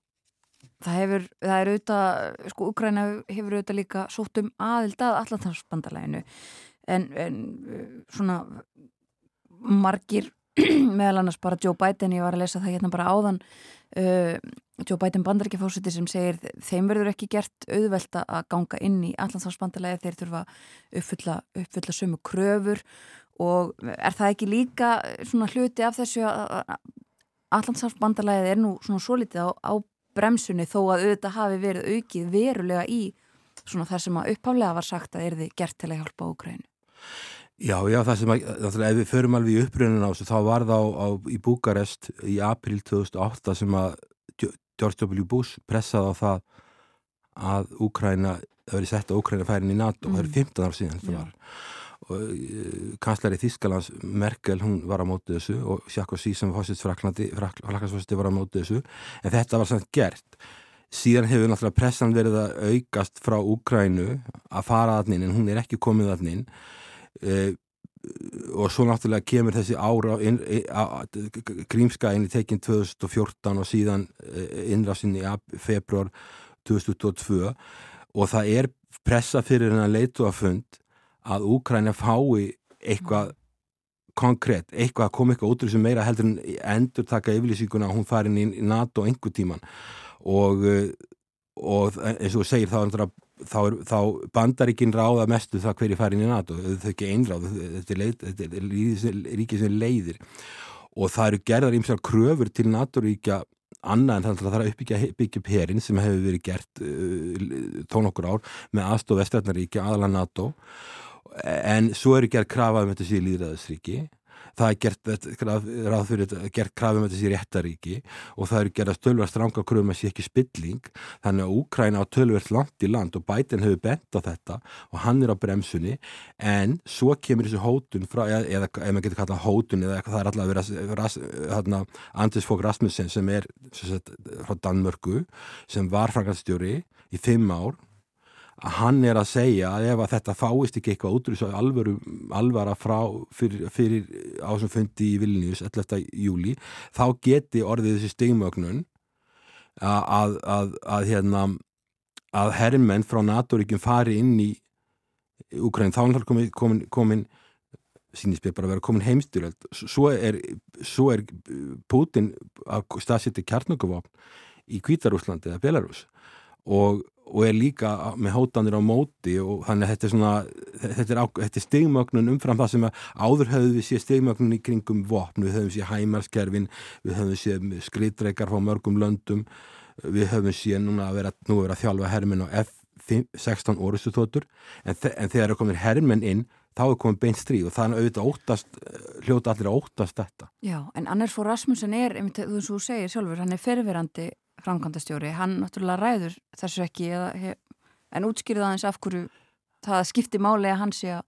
það hefur, það er auðvitað, sko, Ukræna hefur auðvitað líka sótt um aðild að Allantarsbandalæginu en, en uh, svona margir [CLEARS THROAT] meðal annars bara Joe Biden, ég var að lesa það hérna bara áðan uh, Joe Biden bandarækjafósiti sem segir þeim verður ekki gert auðvelta að ganga inn í Allantarsbandalægi þeir þurfa uppfylla, uppfylla sömu kröfur. Og er það ekki líka svona hluti af þessu að Allandsafsbandalæðið er nú svona svo litið á, á bremsunni þó að auðvitað hafi verið aukið verulega í svona þar sem að uppháflega var sagt að er þið gert til að hjálpa Ókrænu. Já, já, það sem að, náttúrulega, ef við förum alveg í uppröðunum á þessu, þá var það á, á, í Búkarest í april 2008 sem að George W. Bush pressaði á það að Úkræna, það verið sett að Úkræna færin í NATO, mm. það eru 15 ár síðan þetta var kanslari Þískalands Merkel, hún var á mótið þessu og Sarkozy sem fósist Fraklandsfósiti var á mótið þessu. En þetta var samt gert. Síðan hefur náttúrulega pressan verið að aukast frá Úkrænu að fara að inn en hún er ekki komið að inn. Uh, og svo náttúrulega kemur þessi ára grímskæðinni tekinn 2014 og síðan innrafsinn í februar 2022 og það er pressa fyrir hennar leitu að Úkræna fái eitthvað konkrétt, eitthvað að koma eitthvað út þessu meira heldur en endur taka yfirlýsinguna að hún fari inn í NATO einhver tíman og, eh, og eins og segir þá, þá, þá bandaríkin ráða mestu það hverju fari inn í NATO. Þau er ekki einráð, þetta er, er ríkið sem leiðir. Og það eru gerðar ímsar kröfur til NATO-ríkja annað en það þarf að uppbyggja, byggja upp herin sem hefur verið gert uh, tón okkur ár með aðstof Vestrætnaríkja aðalega NATO en svo eru gerð krafa um þetta síðan líðræðisríki það er gert, fyrir, gert krafa um þetta síðan réttaríki og það eru gerð að stölva stranga kröfum að sé ekki spilling. Þannig að Úkræna á tölvert langt í land og Biden hefur bent á þetta og hann er á bremsunni. En svo kemur þessu hótun frá, eða, ef maður getur kallað hótun eða það er alltaf að vera Anders Fogh Rasmussen sem er sem sagt, frá Danmörku sem var frangatstjóri í fimm ár. að hann er að segja að ef að þetta fáist ekki eitthvað út úr þessu alvöru, alvara frá fyrir, fyrir ásum fundi í Vilnius 11. júli þá geti orðið þessi stigmögnun að, að, að, að hérna að herrmenn frá NATO-ríkjum fari inn í Ukraín, þá er komin, komin, komin sínist mér bara að vera komin heimstyrjöld svo er, svo er Putin að staðsetja kjarnökuvapn í Kvítarúslandi eða Belarus og og er líka með hótanir á móti og þannig að þetta er svona þetta er, er stigmögnun umfram það sem áður höfðu við séð stigmögnun í kringum vopn, við höfum séð hæmarskerfin við höfum séð skriðdreikar frá mörgum löndum, við höfum séð núna að vera, nú að vera að þjálfa hermin á F-16 orustuþótur en, en þegar er komin hermin inn þá er komin beint stríð og það er auðvitað óttast hljóta allir að óttast þetta. Já, en Anders Fór Rasmussen er, þú segir sjálfur, hann er ferverandi framkvæmdastjóri, hann náttúrulega ræður þessu ekki eða, en útskýrið aðeins af hverju það skiptir máli að hann sé að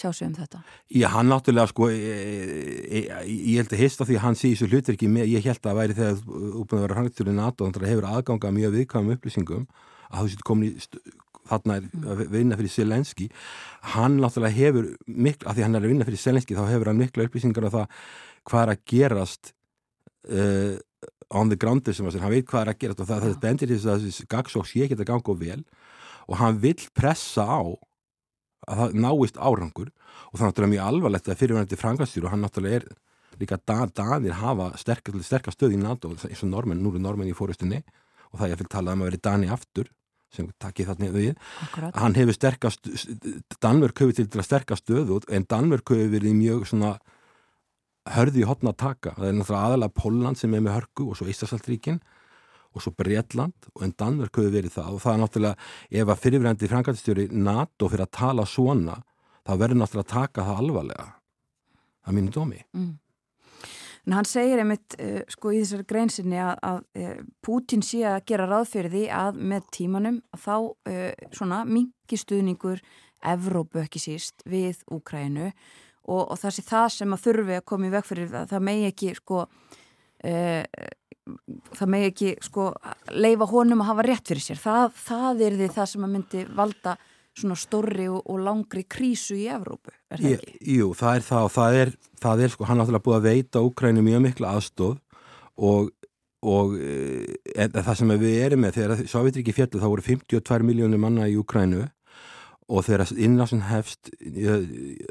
tjá sig um þetta. Já, hann náttúrulega sko, ég, ég, ég held að hista því að hann sé þessu hlutir ekki með, ég held að það væri þegar þú búin að vera í NATO, þannig að það hefur aðganga mjög viðkvæmum upplýsingum að þú sétt komin í þarna er að vinna fyrir Selenski hann náttúrulega hefur miklu, af því hann er að vinna fyrir Selenski þá hefur hann miklu upplýsingar á það hvað er að gerast uh, on the ground sem að hann veit hvað er að gera og það, það bendir til þess að þessi gagsóks ég geta ganga og vel og hann vill pressa á að það náist árangur og það er náttúrulega mjög alvarlegt að fyrirvændi frangastýru og hann náttúrulega er líka danir hafa sterkast stöð í NATO eins og normenn, nú er normenn í fórustunni og það er að fylg talað um að veri Dani aftur sem takkir þarna við Akkurat. hann hefur sterkast Danmörk hefur til að sterkast stöð en Danmörk hefur verið mjög svona hörði í hotna að taka. Það er náttúrulega aðalega Póland sem er með hörku og svo Íslandsaltríkin og svo Breitland og en Danverk hefur verið það og það er náttúrulega ef að fyrirverandi frangatistjóri NATO fyrir að tala svona þá verður náttúrulega að taka það alvarlega að mínu dómi. Mm. En hann segir einmitt uh, sko í þessari greinsinni að, að uh, Pútin sé að gera ráðfyrir því að með tímanum að þá uh, svona mingi stuðningur Evrópu ekki síst við Úkrænu og, og það sé það sem að þurfi að koma í veg fyrir það, það megi ekki sko e, það megi ekki sko leifa honum að hafa rétt fyrir sér það, það er því það sem að myndi valda svona stórri og, og langri krísu í Evrópu, er það ekki? jú, það er það og það er, það er sko, hann náttúrulega búið að veita Úkrænu mjög mikla aðstóð og, og en það sem við erum með, þegar Sovjetriki fjallu þá voru 52 miljónir manna í Úkrænu og þegar innlásin hefst í,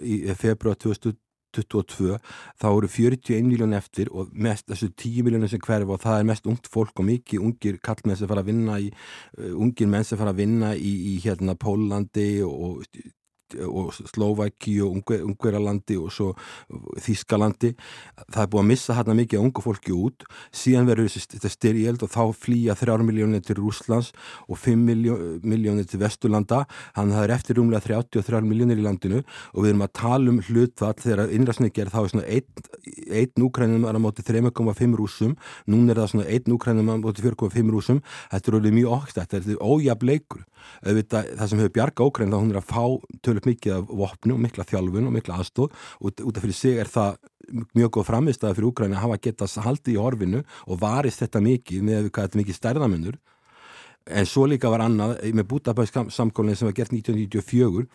í, í februar 2022 þá voru 41 miljón eftir og mest þessu 10 miljónir sem hverfa og það er mest ungt fólk og mikið ungir kallmenn sem fara að vinna í uh, ungir menn sem fara að vinna í, í hérna Pólandi og og Slóvæki og Ungverjalandi og svo Þískalandi það er búið að missa hérna mikið ungu fólki út. Síðan verður þetta styrjöld og þá flýja þrjár miljónir til Rúslands og 5 miljónir til Vesturlanda. Þannig að það er eftir rúmlega 33 miljónir í landinu og við erum að tala um hlutfall þegar innræsningi er þá er svona 1 núkrænum er á móti 3,5 rúsum núna er það svona 1 núkrænum á móti 4,5 rúsum þetta er alveg mjög okkt þetta er ójab leikur. Það sem hefur bjarga ókræn þá hún er að fá tölupp mikið af vopnu og mikla þjálfun og mikla aðstóð og út af fyrir sig er það mjög góð framistæða fyrir Úgræni að hafa getað haldið í orfinu og varist þetta mikið með hvað þetta mikið stærðamennur en svo líka var annað með Budapest samkólinn sem var gert 1994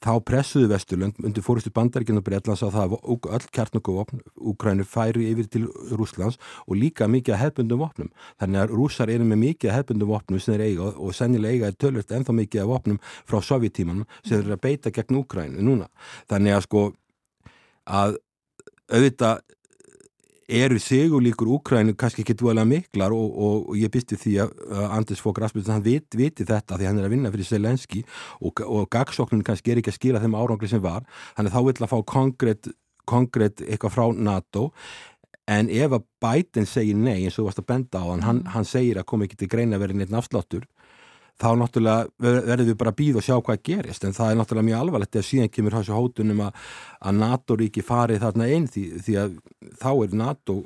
þá pressuðu Vesturlund undir fórustu bandaríkinn og Breitlands að það öll kjarnokuvopn Úgrænu færi yfir til Rúslands og líka mikið að hefbundum vopnum. Þannig að rúsar eru með mikið að hefbundum vopnum sem þeir eiga og sennilega eiga er tölvöld ennþá mikið að vopnum frá sovjetímanum sem eru að beita gegn Úgrænu núna. Þannig að sko að auðvitað eru sigurlíkur Úkrænu kannski ekki dvoðlega miklar og, og, og ég býsti því að Anders Fogh Rasmussen hann vit, viti þetta því hann er að vinna fyrir Selenski og, og gagsóknun kannski er ekki að skila þeim árangli sem var. Þannig þá vil að fá konkrétt konkrétt eitthvað frá NATO. En ef að Biden segir nei eins og þú varst að benda á hann, hann, hann segir að kom ekki til greina verið neitt náttsláttur þá náttúrulega verður við bara að býða og sjá hvað gerist. En það er náttúrulega mjög alvarlegt ef síðan kemur þessu hótunum að, að NATO-ríki farið þarna einn því, því að þá er NATO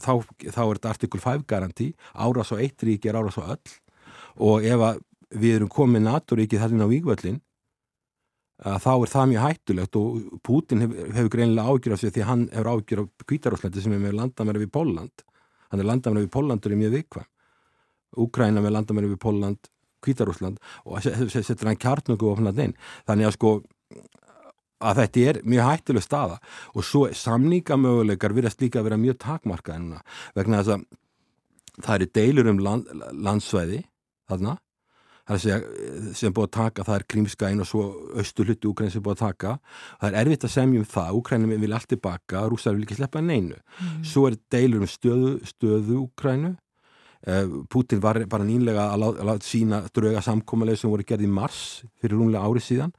þá, þá er þetta artikul 5 garanti árás á eitt ríki er árás á öll. Og ef við erum komið NATO-ríki þarna á víkvöldin þá er það mjög hættulegt og Putin hefur, hefur greinilega ágjur af sig því hann hefur ágjur af Kvítarúslandi sem er með landamæri við Póland hann er landamæri við Pólandur er mjög vikvæm Úkræna með landamæri við Póland Kvítarúsland og setur hann kjartnöku og inn. Þannig að sko að þetta er mjög hættileg staða. Og svo samningamöguleikar virðast líka að vera mjög takmarkað núna vegna þess að það eru deilur um land, landsvæði þarna segja, sem er búið að taka, það er Krímskæn og svo östu hluti Úkræn sem er búið að taka. Það er erfitt að semja um það, Úkrænum vil allt tilbaka, rúsar vil ekki sleppa neinu. Mm. svo er deilur um stöðu, stöðu Úkrænu Putin var bara nýlega að láta lá, sína drauga samkómuleg sem voru gerði í mars fyrir rúnlega árið síðan.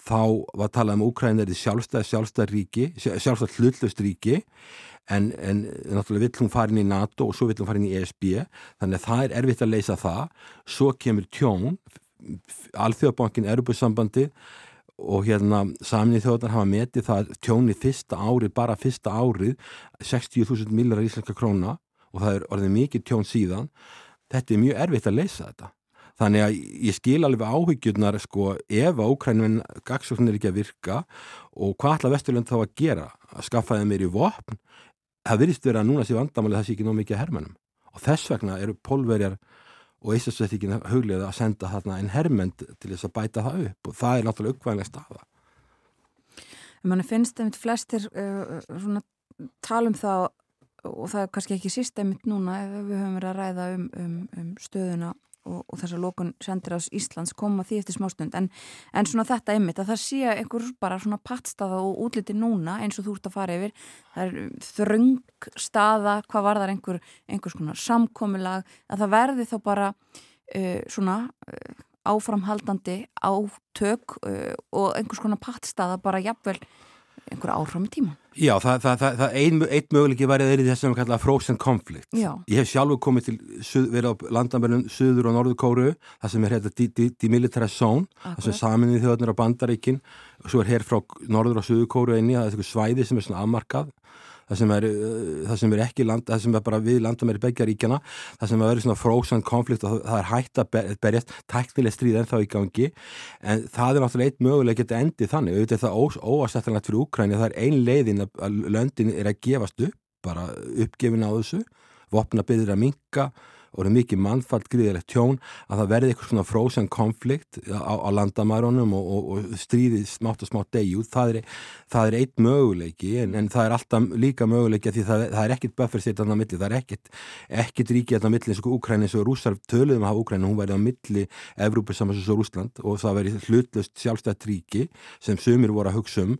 Þá var talað um Úkræn því sjálfstæð, sjálfstæð ríki sjálfstæð hlutlust ríki en, en náttúrulega vill hún farin í NATO og svo vill hún farin í ESB þannig að það er erfitt að leysa það. Svo kemur tjón Alþjóðbankin, Erubusambandi og hérna saminni þjóðar hafa metið það tjóni fyrsta árið, bara fyrsta árið 60.000 millar íslenska króna og það er orðið mikið tjón síðan. Þetta er mjög erfitt að leysa þetta. Þannig að ég skil alveg áhyggjurnar sko ef að Ókrænum gagsókn er ekki að virka og hvað ætla Vesturlund þá að gera? Að skaffa þeim meiri vopn? Það virðist vera að núna sé vandamáli það sé ekki nóg mikið að hermennum og þess vegna eru pólverjar og Íslandsveitikinn huglega að senda þarna en hermend til þess að bæta það upp og það er náttúrulega uppvæðilega staða. Manni finnst einmitt flestir uh, tala um það og það er kannski ekki systemitt núna ef við höfum verið að ræða um, um, um stöðuna og, og þess að lókun sendir ás Íslands koma því eftir smástund. En, en svona þetta einmitt að það sé einhver bara svona pattstaða og útliti núna eins og þú ert að fara yfir. Það er þröng staða hvað var þar einhver, einhvers konar samkomilag að það verði þá bara uh, svona uh, áframhaldandi átök uh, og einhvers konar pattstaða bara jafnvel einhver áfram í tíma Já, það, það, það, það ein, eitt möguleiki var að þeirri þess að við kallaðum frozen conflict. Já. Ég hef sjálfur komið til, verið á landamörnum Suður og Norður Kóru, það sem er hérna demilitarized zone, það sem er saminnið þjóðnir á bandaríkin og svo er hér frá Norður og Suður Kóru einni, það er eitthvað svæði sem er svona afmarkað það sem er, það sem er ekki land, það sem er bara við landum er í begjaríkjana það sem er verið svona frozen conflict og það er hægt að berjast tæknileg stríð en þá í gangi en það er náttúrulega eitt möguleg geta endið þannig, auðvitað það óastættanlegt fyrir Úkræni það er ein leiðin að löndin er að gefast upp, bara uppgefin á þessu vopna byrðir að minka og er mikið mannfall gríðilegt tjón að það verði eitthvað svona frozen konflikt á, á landamærunum og, og, og stríðið smátt og smátt degi út, það er, það er eitt möguleiki en, en það er alltaf líka möguleiki því það, það er ekkit buffer sér þarna á milli, það er ekkit, ekkit ríki þarna á milli eins og Úkræni eins og rússar töluðum að hafa Úkræni, hún væri á milli Evrópus samans og Rúsland og það veri hlutlust sjálfstætt ríki sem sumir voru að hugsa um.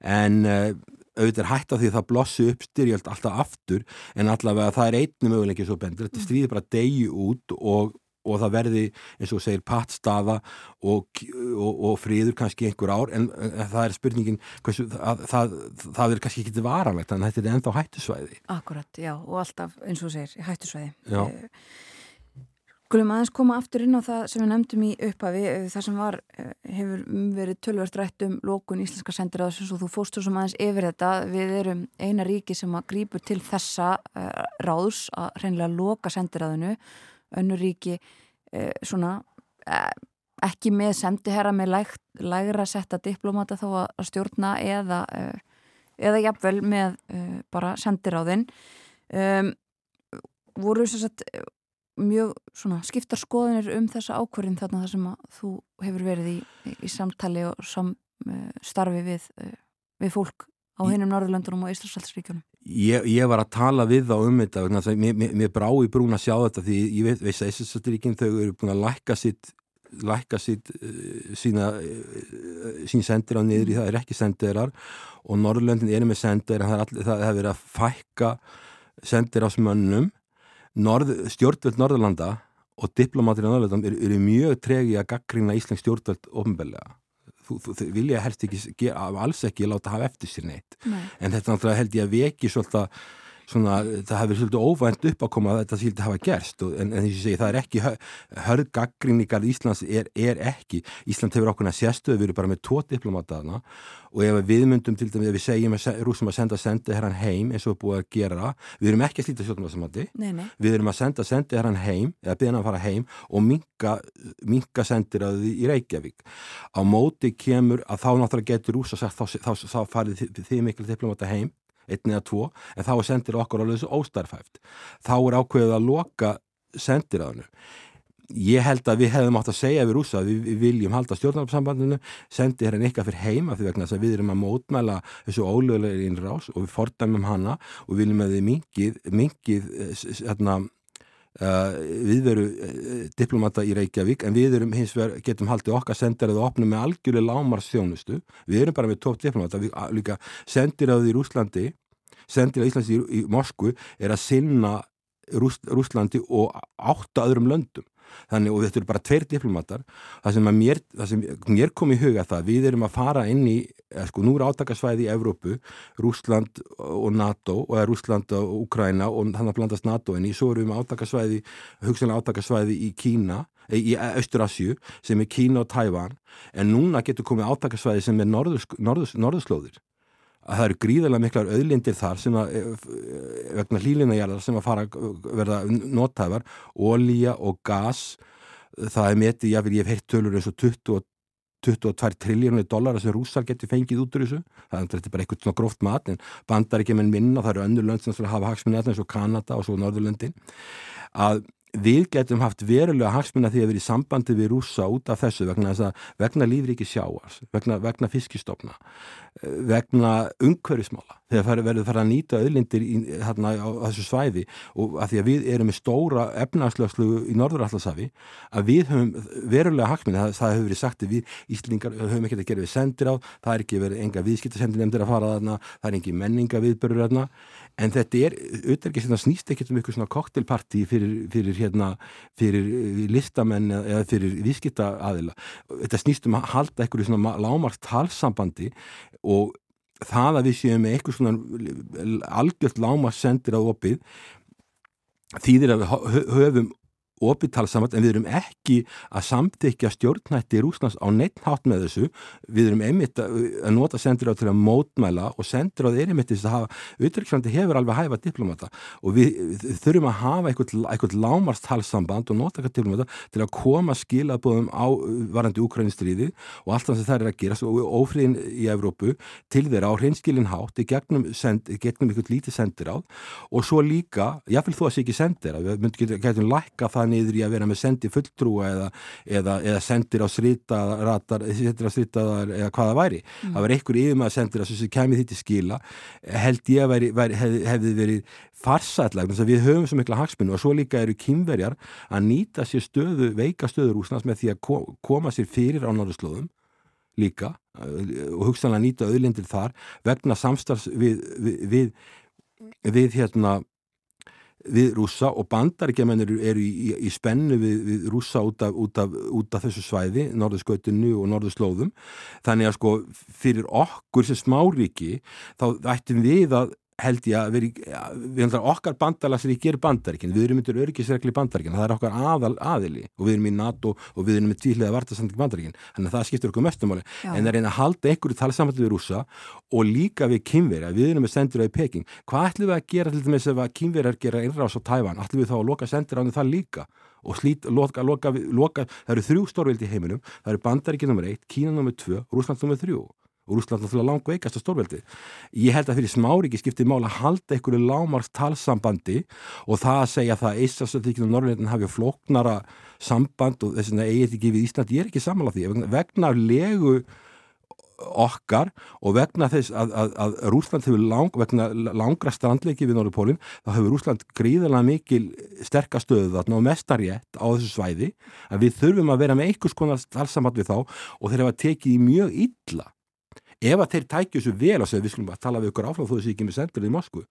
En uh, auðvitað er hægt af því að það blossi upp styrjöld alltaf aftur en allavega það er einnig möguleikið svo bendur þetta stríði bara degi út og, og það verði eins og segir pattstafa og, og, og friður kannski einhver ár en það er spurningin hversu, að, það, það er kannski ekki varanlegt en þetta er ennþá hættusvæði. Akkurat, já, og alltaf eins og segir hættusvæði. Já. Eh, Skulum aðeins koma aftur inn á það sem við nefndum í upphafi, eh, það sem var, eh, hefur verið tölvert rætt um lókun íslenska sendiráðsins og þú fóstur sem aðeins yfir þetta. Við erum eina ríki sem að grípur til þessa uh, ráðs að reynilega loka sendiráðinu. Önnu ríki svona, ekki með sendiherra með læg, lægra setta diplomata þó að stjórna eða, eða jafnvel með bara sendiráðin. Um, voru þess að mjög svona, skiptar skoðinir um þessa ákverðin þarna þar sem að þú hefur verið í, í samtali og sam, uh, starfi við, uh, við fólk á hinnum Norðurlöndunum og Íslandshaldsríkjunum ég, ég var að tala við þá um þetta mér, mér, mér brá í brún að sjá þetta því ég veit, veist að Íslandshaldsríkin þau eru búin að lækka sitt lækka sitt uh, sína sín sendir á niður í það er ekki sendirar og Norðurlöndin eru með sendir það hefur verið að fækka sendir á smönnum Norð, stjórnvöld Norðurlanda og diplomatir í Norðurlanda eru, eru mjög tregi að gaggrína Íslands stjórnvöld ofnbellega. Þú, þú, þú vilja helst ekki, alls ekki láta hafa eftir sér neitt. Nei. En þetta náttúrulega held ég að veki svolítið svona, það hefur svolítið óvænt upp að koma að þetta svolítið hafa gerst og, en, en því að ég segi það er ekki hörð gaggrinningar Íslands er, er ekki. Ísland hefur okkurna sérstöðu, við erum bara með tvo diplomataðna og ef við myndum til dæmis, ef við segjum að rúsum að senda sendi herran heim eins og við búum að gera við erum ekki að slíta sjóðnarsamandi við erum að senda sendi herran heim eða hann að fara heim og minka, minka sendir að því í Reykjavík. Á móti kemur að þá náttúrulega getur rúsa sagt þá, þá, þá, þá farið þið, þið miklu diplomata heim einn eða tvo, en þá sendir okkur alveg þessu óstarfæft. Þá er ákveðið að loka sendiráðinu. Ég held að við hefðum átt að segja við rúsa að við, viljum halda stjórnarpsambandinu, sendi hérna eitthvað fyrir heima því vegna þess að við erum að mótmæla þessu ólögulegri innrás og við fordæmum hana og viljum að við mingið, mingið hérna, Uh, við verum uh, diplomata í Reykjavík en við erum hins vegar getum haldið okkar sendir að opna með algjörlega lámarsþjónustu við erum bara með tótt diplomata við líka að því í Rúslandi sendir að Íslandi í, í Moskvu er að sinna Rús, Rúslandi og átta öðrum löndum þannig og þetta eru bara tveir diplomatar. Það sem, mér, það sem mér kom í huga það við erum að fara inn í eh, sko nú er átakasvæði í Evrópu Rúsland og NATO og Rúsland og Ukraina og þannig að blandast NATO en í. Svo erum við átakasvæði hugsanlega átakasvæði í Kína eh, í Östurasju sem er Kína og Tævan en núna getur komið átakasvæði sem er norðurslóðir að það eru gríðarlega miklar auðlindir þar sem að eh, vegna hlýlinnajarðar sem að fara verða notæðar, ólíja og gas það er metið, ég hef heitt tölur eins og 20 22 triljónir dólar sem rúsar getur fengið út úr þessu. Það er bara eitthvað svona gróft mat en bandar ekki með minna, það eru önnur lönd sem hafa hagsminni eins og Kanada og svo Norðurlöndin að við getum haft verulega hagsmunna því að vera í sambandi við rúsa út af þessu vegna, vegna lífriki sjáars, vegna, vegna fiskistofna, eh, vegna umhverfismála. Þegar verður það að nýta öðlindir í, hérna, á, á þessu svæði og að því að við erum með stóra efnarslöfslu í Norðurallarsafi að við höfum verulega hagsmunna, það, það hefur verið sagt við Íslingar höfum ekkert að gera við sendir á, það er ekki verið enga viðskiptasendir nefndir að fara þarna, það er engi menninga viðbörur þarna en þetta er, auðvitað ekki snýst ekkert um eitthvað svona koktelparti fyrir, fyrir, hérna, fyrir listamenn eða fyrir vískita aðila þetta snýst um að halda eitthvað svona lámarkt halsambandi og það að við séum með eitthvað svona algjört lámarkt sendir á opið þýðir að við höfum opitalsamvætt en við erum ekki að samþykja stjórnætti Rúslands á neittnátt með þessu. Við erum einmitt að, að nota sendir á til að mótmæla og sendir á þeir einmitt þess að hafa, auðvitað hefur alveg hæfa diplomata og við, við þurfum að hafa eitthvað, lámarstalsamband og nota eitthvað diplomata til að koma skilabóðum á varandi Ukraínistriði og allt það sem það er að gera og ófriðin í Evrópu til þeirra á hreinskilin hátt í gegnum, send, gegnum eitthvað lítið sendir á og svo líka, jáfnveil þó að sé ekki sendir á, við getum lækka það niður í að vera með sendi fulltrúa eða, eða, eða sendir á srítadar eða hvaða væri mm. það var einhver yfir maður sendir að sem kemur því til skila held ég að væri, væri, hef, hefði verið farsætlega við höfum svo mikla hagsmunni og svo líka eru kynverjar að nýta sér stöðu veika stöður úsnast með því að koma sér fyrir á norðurslóðum líka og hugstanlega nýta auðlindir þar vegna samstarfs við, við, við, við hérna við rúsa og bandaríkjaman eru, í, í, í spennu við, við rúsa út af, út, af, út af þessu svæði, norðurskautinu og norðurslóðum. Þannig að sko fyrir okkur sem smáríki þá ættum við að held ég að veri, við höfum okkar bandalagsríki er bandaríkin, við erum myndir örgisregli bandaríkin, það er okkar aðal aðili. Og við erum í NATO og við erum með tvíhlega vartasanding bandaríkin, þannig að það skiptur okkur mestumáli, en það einn að halda einhverju talsamhaldi við rúsa og líka við kynverja, við erum með sendur á í Peking. Hvað ætlum við að gera til ef að kynverjar gera einrás á Tævan, ætlum við þá að loka sendur á það líka? Og slít, loka, loka, loka, það eru þrjú stórveldi í heiminum, það eru bandaríkin nr. 1, Kína nr. 2, Rúsland nr. 3 og Rúsland náttúrulega langt veikast á stórveldi. Ég held að fyrir smáriki skiptið mál að halda einhverju lámarst talsambandi og það að segja það að Íslandsöldíkinn og Norrlundin hafi flóknara samband og þess að eigið ekki við Ísland, ég er ekki samanláð því. Vegna legu okkar og vegna þess að, að, að Rúsland hefur lang, vegna langra strandleiki við Norrpólinn, þá hefur Rúsland gríðarlega mikil sterkastöðu þarna og mestarétt á þessu svæði að við þurfum að vera með einhvers konar talsamband við þá og þeir hefa tekið í mjög illa ef að þeir tækju þessu vel og segja við skulum að tala við ykkur áfram þó þessi ekki með sendirið í Moskvu.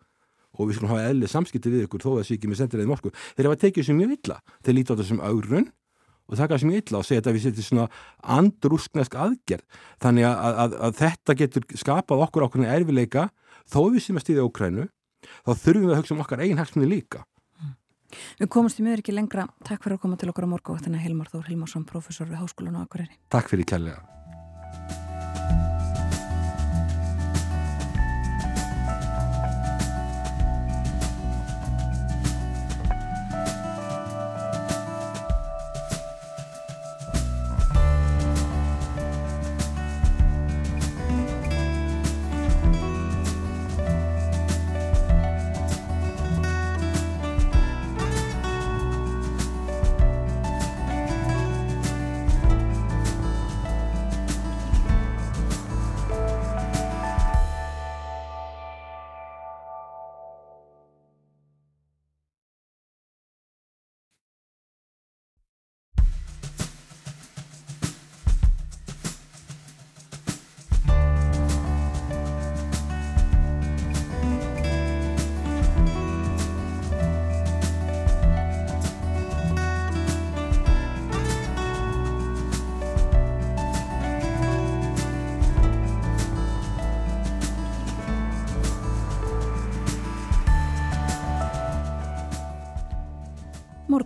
Og við skulum hafa eðlið samskipti við ykkur þó þessi ekki með sendirið í Moskvu. Þeir hafa tekið þessu mjög illa. Þeir líti á þetta sem augrun og taka þessu mjög illa og segja þetta að við setjum svona andrúsknesk aðgerð. Þannig að, að, að, að þetta getur skapað okkur okkur erfileika þó við sem að stýðja Ókrænu þá þurfum við að hugsa um okkar eigin hagsmunni líka. Við komumst í miður ekki lengra. Takk fyrir að koma til okkar á morgu Hilmar Þór Hilmarsson, professor við Háskólan og Akureyri. Takk fyrir kærlega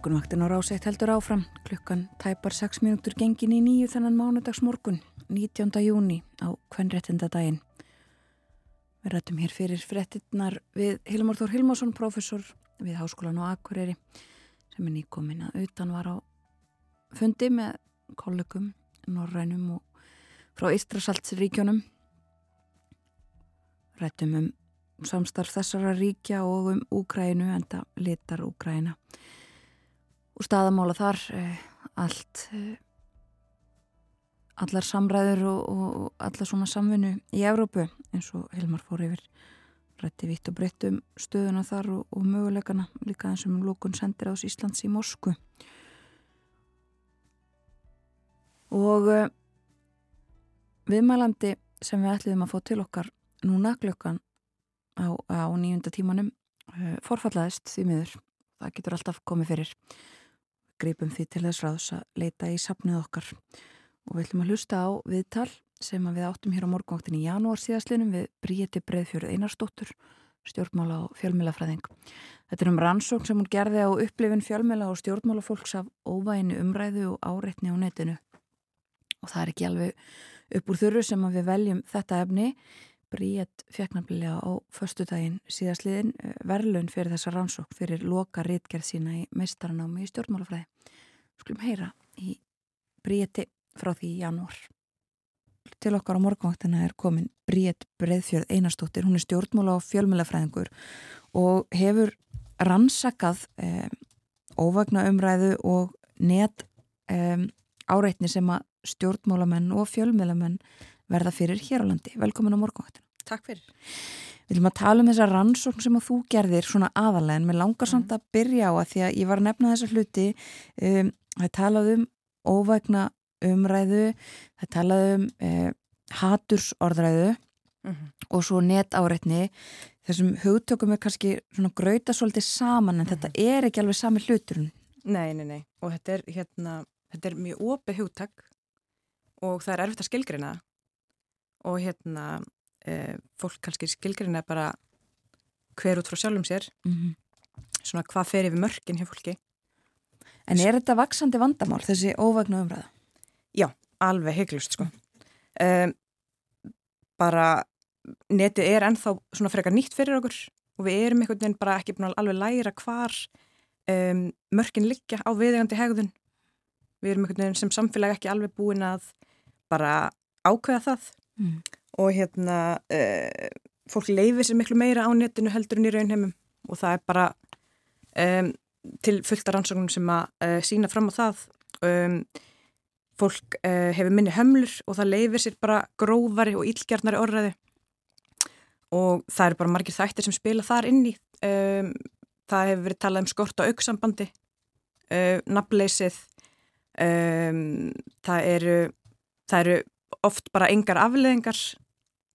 Morgunvaktin á ráseitt heldur áfram klukkan tæpar 6 minútur gengin í nýju þennan mánudags morgun 19. júni á kvennréttinda daginn. Við rættum hér fyrir frettinnar við Hilmar Þór Hilmarsson, professor við Háskólan og Akureyri sem er nýkomin að utan var á fundi með kollegum, norrænum og frá Ístrasaltsríkjónum. Rættum um samstarf þessara ríkja og um Úgrænu en það litar Úgræna og staðamála þar eh, allt eh, allar samræður og, og allar svona samvinnu í Evrópu eins og Hilmar fór yfir rætti vitt og breytt um stöðuna þar og, og möguleikana líka eins og um lókun sendir ás Íslands í Moskvu. Og uh, viðmælandi sem við ætliðum að fá til okkar núna klukkan á, á nýjunda tímanum forfallaðist því miður. Það getur alltaf komið fyrir greipum því til þess ráðs að leita í sapnið okkar og við ætlum að hlusta á viðtal sem við áttum hér á morgunvaktin í janúar síðastlinum við Bríeti Breðfjörð Einarstóttur stjórnmála og fjölmjölafræðing. Þetta er um rannsókn sem hún gerði á upplifin fjölmjöla og stjórnmálafólks af óvæginu umræðu og áreitni á netinu. Og það er ekki alveg upp úr þurru sem við veljum þetta efni. Bríett fekk nafnilega á förstudaginn síðastliðin eh, verðlun fyrir þessa rannsókn fyrir loka rítgerð sína í meistaranámi í stjórnmálafræði. Skulum heyra í Bríetti frá því í janúar. Til okkar á morgunvaktina er komin Bríett Breðfjörð Einarstóttir. Hún er stjórnmála og fjölmjölafræðingur og hefur rannsakað eh, óvagna umræðu og net eh, áreitni sem að stjórnmálamenn og fjölmjölamenn verða fyrir hér á landi. Velkomin á morgunvaktina. Takk fyrir. Við viljum að tala um þessa rannsókn sem að þú gerðir svona aðalega en mér langar samt að byrja á að því að ég var að nefna þessa hluti um, það talaði um óvægna umræðu það talaði um um hatursorðræðu Mm -hmm. og svo netáreitni þessum hugtökum er kannski svona gröta svolítið saman en þetta er ekki alveg sami hluturinn Nei, nei, nei. Og þetta er, hérna, þetta er mjög opið hugtak og það er erfitt að skilgrina og hérna e, fólk kannski skilgrina bara hver út frá sjálfum sér mm -hmm. svona hvað fer yfir mörkin hjá fólki En er þetta vaksandi vandamál þessi óvægna umræða? alveg heiklust sko um, bara netið er ennþá svona frekar nýtt fyrir okkur og við erum einhvern veginn bara ekki búin að alveg læra hvar um, mörkin liggja á viðegandi hegðun við erum einhvern veginn sem samfélag ekki alveg búin að bara ákveða það Mm. Og hérna uh, fólk leifir sér miklu meira á netinu heldur en í raunheimum. Og það er bara um, til fullta rannsóknum sem að uh, sína fram á það. Um, fólk uh, hefur minni hömlur og það leifir sér bara grófari og ílgjarnari orðræði og það eru bara margir þættir sem spila þar inn í. Um, það hefur verið talað um skort á auksambandi nafnleysið það eru það eru oft bara engar afleðingar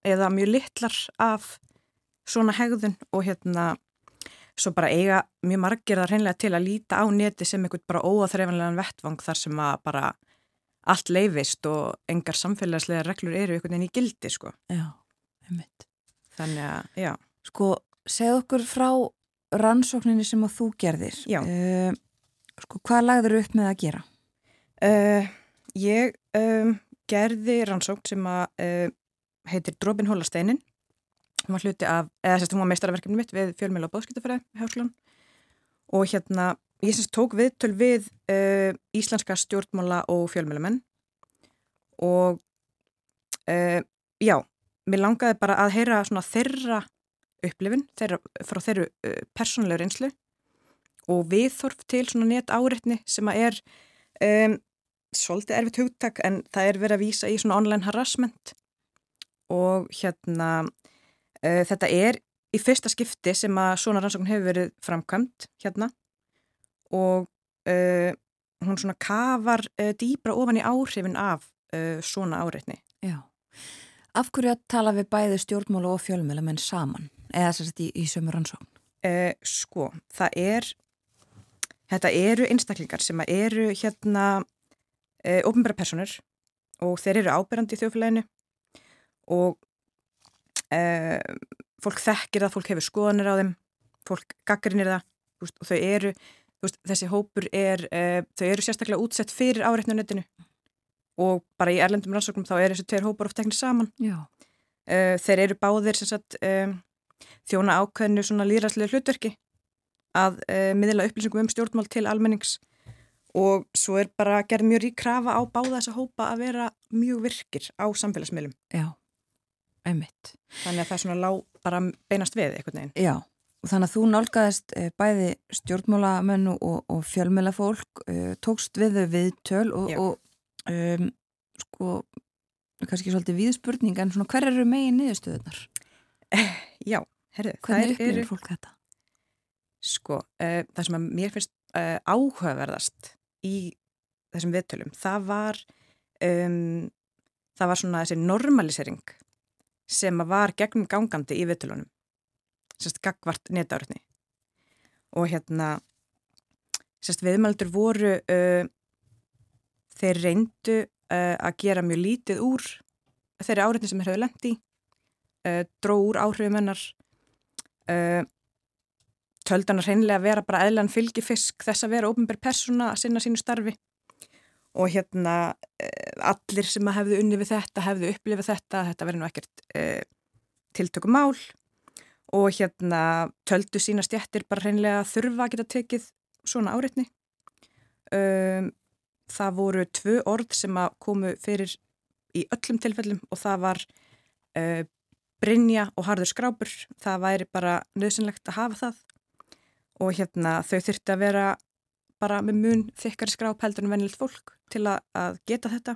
eða mjög litlar af svona hegðun og hérna svo bara eiga mjög margir það hreinlega til að líta á neti sem eitthvað bara óaþreifanlegan vettvang þar sem að bara allt leifist og engar samfélagslega reglur eru einhvern veginn í gildi sko. Já, einmitt. Þannig að, já. Sko, segð okkur frá rannsókninni sem að þú gerðir. Já. Uh, sko, hvað lagður upp með að gera? Uh, ég um, gerði rannsókn sem að uh, heitir Drópin Hólasteinin. Hún var hluti af, eða sérst hún var meistarverkefni mitt við fjölmjöla og bóðskiptafræði Hásklan og hérna ég syns tók viðtöl við uh, íslenska stjórnmála og fjölmjölamenn og uh, já, mér langaði bara að heyra svona þeirra upplifin, þeirra, frá þeirru uh, persónulegur einslu og viðþorf til svona net áreitni sem að er um, svolítið erfitt hugtak en það er verið að vísa í svona online harassment og hérna uh, þetta er í fyrsta skipti sem að svona rannsókn hefur verið framkvæmt hérna og uh, hún svona kafar uh, dýbra ofan í áhrifin af svona áreitni. Já. Af hverju að tala við bæði stjórnmála og fjölmjöla menn saman? Eða sérst í, í sömur rannsókn? Sko, það er, þetta eru einstaklingar sem að eru hérna ofnbæra personur og þeir eru ábyrjandi í þjóflæðinu og uh, fólk þekkir það, fólk hefur skoðanir á þeim, fólk gaggrinir það veist, og þau eru, veist, þessi hópur er, uh, þau eru sérstaklega útsett fyrir áreitnunetinu og bara í erlendum rannsóknum þá er þessi tveir hópar oft teknir saman. Uh, þeir eru báðir sagt þjóna ákveðinu svona líðræslega hlutverki að miðla upplýsingum um stjórnmál til almennings og svo er bara gerð mjög rík krafa á báða þessa hópa að vera mjög virkir á samfélagsmiðlum. Já, einmitt. Þannig að það er svona lág bara beinast við einhvern veginn. Já, og þannig að þú nálgæðist eh, bæði stjórnmálamennu og, og fjölmjöla fólk, eh, tókst við þau viðtöl og, Já. og um, sko, kannski svolítið viðspurning, en svona hver eru megin niðurstöðunar? Já, herru, Hvernig þær upplifir fólk þetta? sko, uh, það sem að mér finnst uh, áhugaverðast í þessum viðtölum, það var um, það var svona þessi normalisering sem að var gegnum gangandi í viðtölunum sérst gagvart netáröfni og hérna sérst viðmældur voru uh, þeir reyndu uh, að gera mjög lítið úr þeirri áreitni sem þeir höfðu lendi uh, dró úr áhrifum hennar uh, töldan að hreinlega vera bara eðlan fylgifisk þess að vera ofnbær persóna að sinna sínu starfi. Og hérna uh, allir sem að hefðu unni við þetta hefðu upplifið þetta, þetta verið nú ekkert uh, tiltökum mál og hérna töldu sína stjættir bara hreinlega þurfa að geta tekið svona áreitni. Um, það voru tvö orð sem að komu fyrir í öllum tilfellum og það var uh, Brynja og Harður Skrápur, það væri bara nöðsynlegt að hafa það. Og hérna þau þurfti að vera bara með mun þykkari skráp heldur en vennilt fólk til að, að geta þetta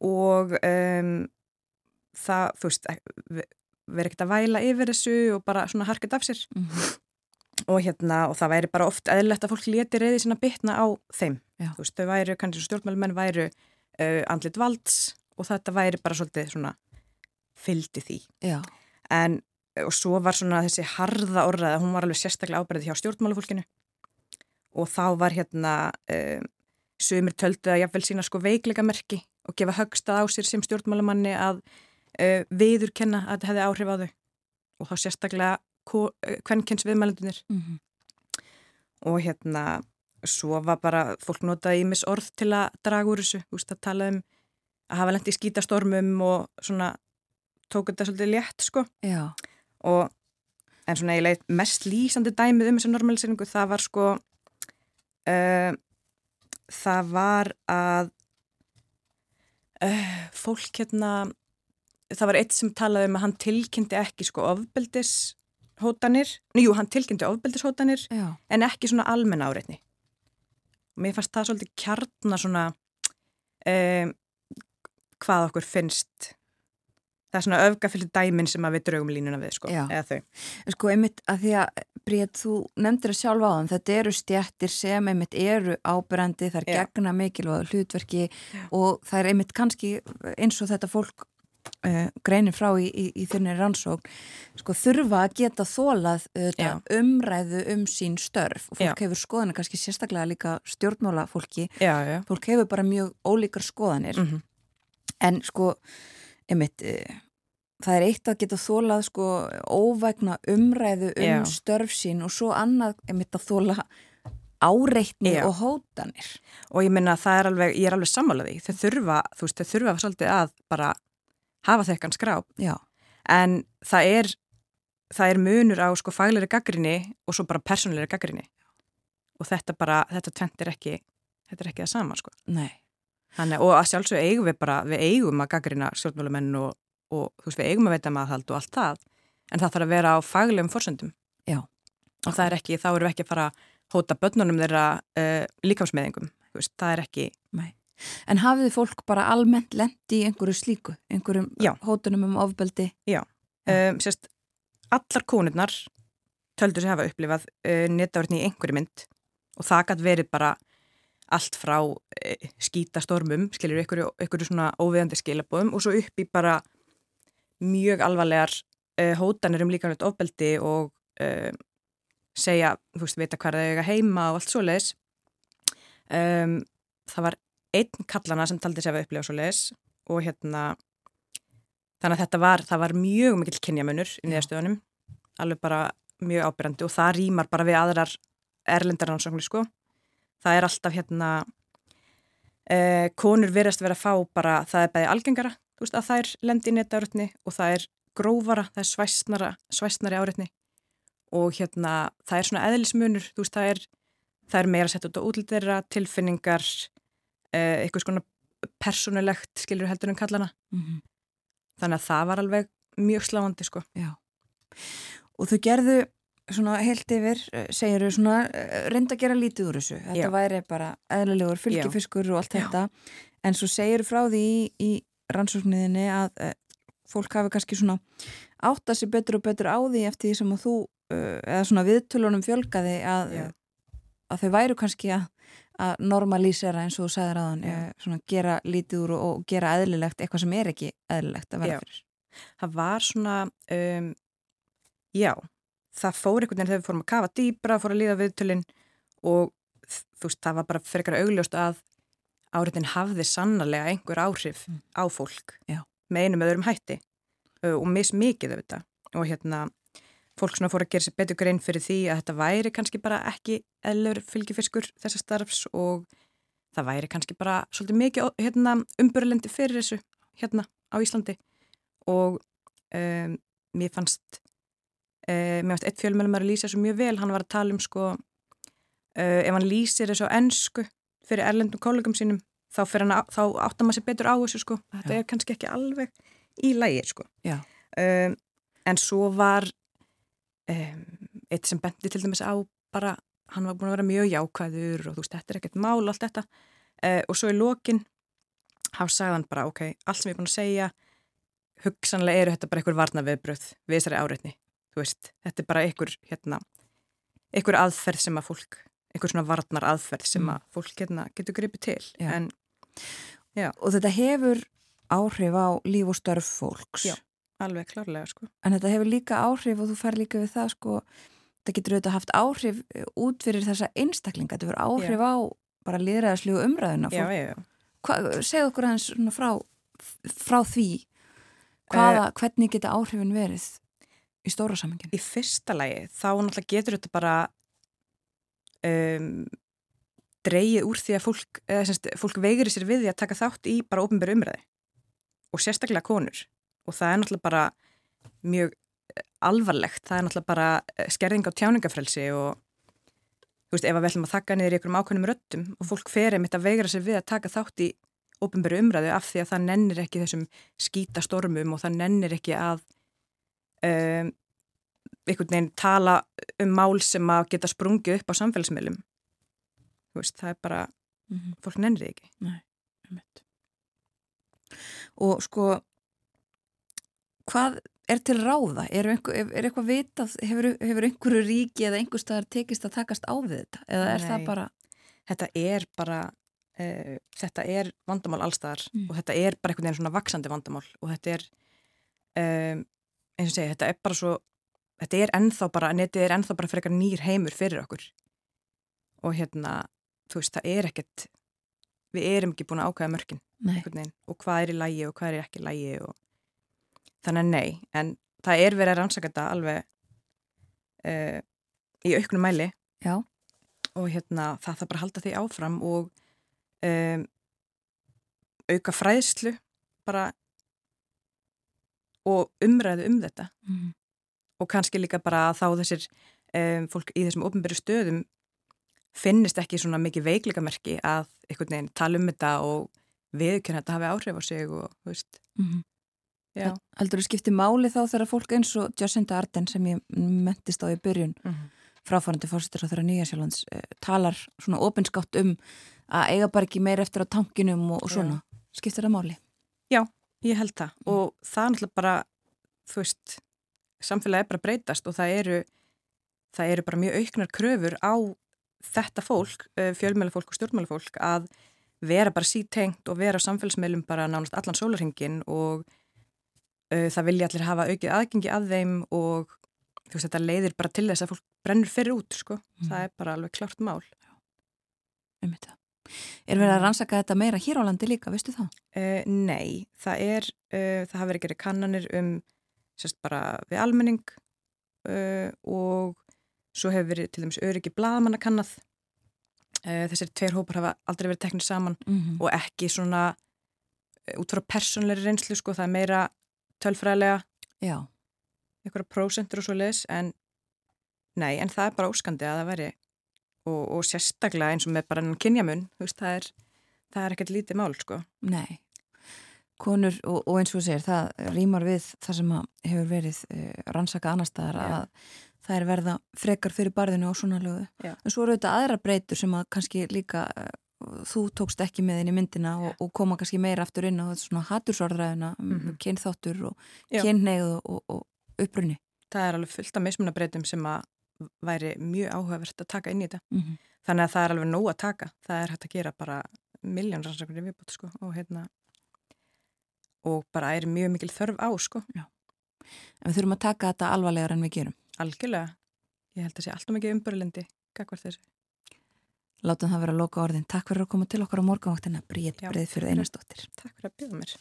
og um, það, þú veist, verið ekkert að væla yfir þessu og bara svona harkað af sér mm -hmm. og hérna og það væri bara oft eðlert að fólk leti reyði sína bitna á þeim, Já. þú veist, þau væri kannski stjórnmælumenn væru uh, andlit valds og þetta væri bara svolítið svona fyldi því. Já. En, og svo var svona þessi harða orðað, hún var alveg sérstaklega ábyrðið hjá stjórnmálufólkinu og þá var hérna um, sömur töldu að jáfnvel sína sko veikleika merki og gefa högstað á sér sem stjórnmálumanni að uh, viðurkenna að þetta hefði áhrif á þau og þá sérstaklega kvennkens viðmælundunir mm -hmm. og hérna svo var bara fólk notaði í mis orð til að draga úr þessu, þú veist að tala um að hafa lendi í skítastormum og svona tók þetta svolítið létt sko Já. og en svona leitt mest lýsandi dæmið um þessu normaliseringu það var sko uh, það var að uh, fólk hérna það var eitt sem talaði um að hann tilkynnti ekki sko ofbeldishótanir jú hann tilkynnti ofbeldishótanir Já. en ekki svona almenna áreitni mér fannst það svolítið kjarnar svona um, hvað okkur finnst það er svona öfgafylgði dæmin sem við draugum línuna við sko, Já. eða þau. Sko einmitt að því að Bríð, þú nefndir að sjálfa á þann, þetta eru stjættir sem einmitt eru ábyrrandi, það er Já. gegna mikilvæg hlutverki Já. og það er einmitt kannski eins og þetta fólk uh, greinir frá í, í, í þunni rannsókn, sko þurfa að geta þólað uh, umræðu um sín störf og fólk hefur skoðanir kannski sérstaklega líka stjórnmála fólki, fólk hefur bara mjög ólíkar skoðanir Mm en sko einmitt, uh, það er eitt að geta þólað sko óvægna umræðu um Já. störf sín og svo annað einmitt að þóla áreitni Já. og hótanir Og ég minna að það er alveg, ég er alveg sammálaði, þau þurfa, þú veist, þau þurfa svolítið að bara hafa þekkan skráp, Já, en það er, það er munur á sko faglegri gaggrinni og svo bara persónulegri gaggrinni. Og þetta bara, þetta tvent er ekki, þetta er ekki það sama sko. nei Þannig, og að sjálfsög eigum við bara, við eigum að gaggrina stjórnmálumenn og, og þú veist, við eigum að veita maðhald og allt það, en það þarf að vera á faglegum forsöndum. Já. Og það er ekki, þá erum við ekki að fara að hóta börnunum þeirra uh, líkamsmeðingum, þú veist, það er ekki, Nei. En hafið fólk bara almennt lendi í einhverju slíku, einhverjum Já. hótunum um ofbeldi? Já. um, sérst, allar konurnar töldur sem hafa upplifað uh, netaverðni í einhverju mynd og það gætt verið bara allt frá uh, skítastormum, skiljur ykkur, ykkur svona óviðandi skilabóðum og svo upp í bara mjög alvarlegar uh, hótanir um líkanlegt ofbeldi og uh, segja, þú veist, vita hvað það eiga heima og allt svo leiðis. Um, það var einn kallana sem taldi sér að upplifa svo leiðis og hérna þannig að þetta var, það var mjög mikill kynjamunur í niðurstöðunum, alveg bara mjög ábyrjandi og það rýmar bara við aðrar erlendar rannsóknir sko. Það er alltaf hérna eh, konur verðast vera að fá bara, það er bæði algengara, þú veist, að það er lendi í netaurutni og það er grófara, það er svæsnara, svæsnari áreitni og hérna það er svona eðlismunur, þú veist, það er, það er meira sett út á útlitera, tilfinningar, eh, eitthvað svona persónulegt, skilur heldur en kallana. Mm -hmm. Þannig að það var alveg mjög sláandi sko. Já. Og þau gerðu svona heilt yfir, segir þau svona eh, reynda að gera lítið úr þessu. Þetta Já. væri bara eðlulegur fylgifiskur og allt Já. þetta. En svo segir frá því í, í rannsókniðinni að e, fólk hafi kannski svona átta sig betur og betur á því eftir því sem þú, eða svona viðtölunum fjölgaði að, að þau væru kannski að, að normalísera eins og þú sagðir aðan, Já. e, svona gera lítið úr og, og gera eðlilegt eitthvað sem er ekki eðlilegt að vera Já. fyrir. Það var svona, um, já, það fór einhvern veginn þegar við fórum að kafa dýbra, fór að líða viðtölinn og þú veist, það var bara frekar augljóst að áriðin hafði sannarlega einhver áhrif Mm. á fólk Já. með einum eða öðrum hætti og mis mikið auðvitað og hérna fólk svona fór að gera sér betur grein fyrir því að þetta væri kannski bara ekki eðlur fylgifiskur þessa starfs og það væri kannski bara svolítið mikið hérna, umbyrlendi fyrir þessu hérna á Íslandi og um, mér fannst um, mér fannst eitt fjölmjölum að lýsa þessu mjög vel, hann var að tala um sko uh, ef hann lýsir þessu á ennsku fyrir erlendum kollegum sínum þá, þá áttar maður sér betur á þessu sko. Þetta Já. er kannski ekki alveg í lægi sko. Um, en svo var um, eitt sem bendi til dæmis á bara, hann var búin að vera mjög jákvæður og þú veist, þetta er ekkert mál allt þetta. Uh, og svo í lokin hann sagði hann bara, ok, allt sem ég er búin að segja hugsanlega eru þetta bara einhver varna viðbröð við þessari áreitni, þú veist þetta er bara einhver, hérna einhver aðferð sem að fólk einhver svona varnar aðferð sem mm. að fólk hérna, getur gripið til en, og þetta hefur áhrif á líf og störf fólks já Alveg klárlega sko. En þetta hefur líka áhrif og þú fær líka við það sko, það getur auðvitað haft áhrif eh, út fyrir þessa einstaklinga, þetta verður áhrif já. á bara liðræðaslegu umræðuna. Já, já, já. Segð okkur aðeins frá, frá því, hvaða, uh, hvernig geta áhrifin verið í stóra samengin? Í fyrsta lagi, þá náttúrulega getur þetta bara um, dreyið úr því að fólk, semst, fólk veigir sér við því að taka þátt í bara ofnbæru umræði og sérstaklega konur. Og það er náttúrulega bara mjög eh, alvarlegt, það er náttúrulega bara eh, skerðing á tjáningafrelsi og þú veist, ef að við ætlum að þakka niður í einhverjum ákveðnum röttum og fólk ferir mitt að vegra sér við að taka þátt í ópenbæru umræðu af því að það nennir ekki þessum skítastormum og það nennir ekki að um, einhvern veginn tala um mál sem að geta sprungið upp á samfélagsmiðlum þú veist, það er bara mm -hmm. fólk nennir ekki Nei, og sko hvað er til ráða? Er, einhver, er eitthvað vitað, hefur, hefur einhverju ríki eða einhver staðar tekist að takast á við þetta? Eða er Nei, það bara... Þetta er bara, uh, þetta er vandamál allstaðar mm. og þetta er bara einhvern veginn svona vaksandi vandamál og þetta er, um, eins og segja, þetta er bara svo, þetta er ennþá bara, netið er ennþá bara frekar nýr heimur fyrir okkur. Og hérna, þú veist, það er ekkert, við erum ekki búin að ákvæða mörkin og hvað er í lægi og hvað er ekki í lægi og þannig að nei, en það er verið að rannsaka þetta alveg uh, í auknum mæli. Já. og hérna það þarf bara að halda því áfram og um, auka fræðslu bara og umræðu um þetta mm. og kannski líka bara að þá þessir um, fólk í þessum ofnbæru stöðum finnist ekki svona mikið veikleikamerki að einhvern veginn tala um þetta og viðkjörna þetta hafi áhrif á sig og þú veist mm. Heldur þú skipti máli þá þegar fólk eins og Jacinda Arden sem ég mentist á í byrjun mm fráfærandi fórsettur á þeirra Nýjasjálands eh, talar svona opinskátt um að eiga bara ekki meir eftir á tankinum og, og svona. Skiptir það máli? Já, ég held það mm. og það er náttúrulega bara, þú veist, samfélagi er bara breytast og það eru, það eru bara mjög auknar kröfur á þetta fólk, eh, fjölmjölufólk og stjórnmjölufólk að vera bara sítengt og vera á samfélagsmeilum bara nánast allan sólarhengin og Uh, það vilja allir hafa aukið aðgengi að þeim og þú veist þetta leiðir bara til þess að fólk brennur fyrir út sko, mm. það er bara alveg klart mál. Um þetta. Er verið að rannsaka þetta meira hér á landi líka, veistu það? Uh, nei, það er, uh, það hafa verið gerið kannanir um sérst bara við almenning og svo hefur verið til dæmis öryggi bladamanna kannad. Þessir tveir hópar hafa aldrei verið teknið saman mm -hmm. og ekki svona út frá personleiri reynslu sko, það er meira tölfræðilega einhverja prósentur og svo leis en nei, en það er bara óskandi að það veri og, og sérstaklega eins og með bara enn kynjamun það er, er ekkert lítið mál sko. Nei, konur og, og eins og segir, það rýmar við það sem hefur verið uh, rannsaka annar staðar að það er verða frekar fyrir barðinu á svona lögu en svo eru þetta aðra breytur sem að kannski líka uh, þú tókst ekki með henni myndina og, og koma kannski meira aftur inn á svona hattursorðræðina, mm -hmm. kynþáttur og kynneið og, og upprunni. Það er alveg fullt af mismunabreitum sem að væri mjög áhugavert að taka inn í þetta. Mm -hmm. Þannig að það er alveg nóg að taka. Það er hægt að gera bara miljón rannsóknir viðbútt sko og hérna og bara er mjög mikil þörf á sko. Já. En við þurfum að taka þetta alvarlegar en við gerum. Algjörlega. Ég held að það sé alltaf mikið umbörlendi. Gagvar þessu. Látum það vera að loka orðin. Takk fyrir að koma til okkar á morgunvaktina. Bríð, breið fyrir einastóttir. Takk fyrir að bjóða mér.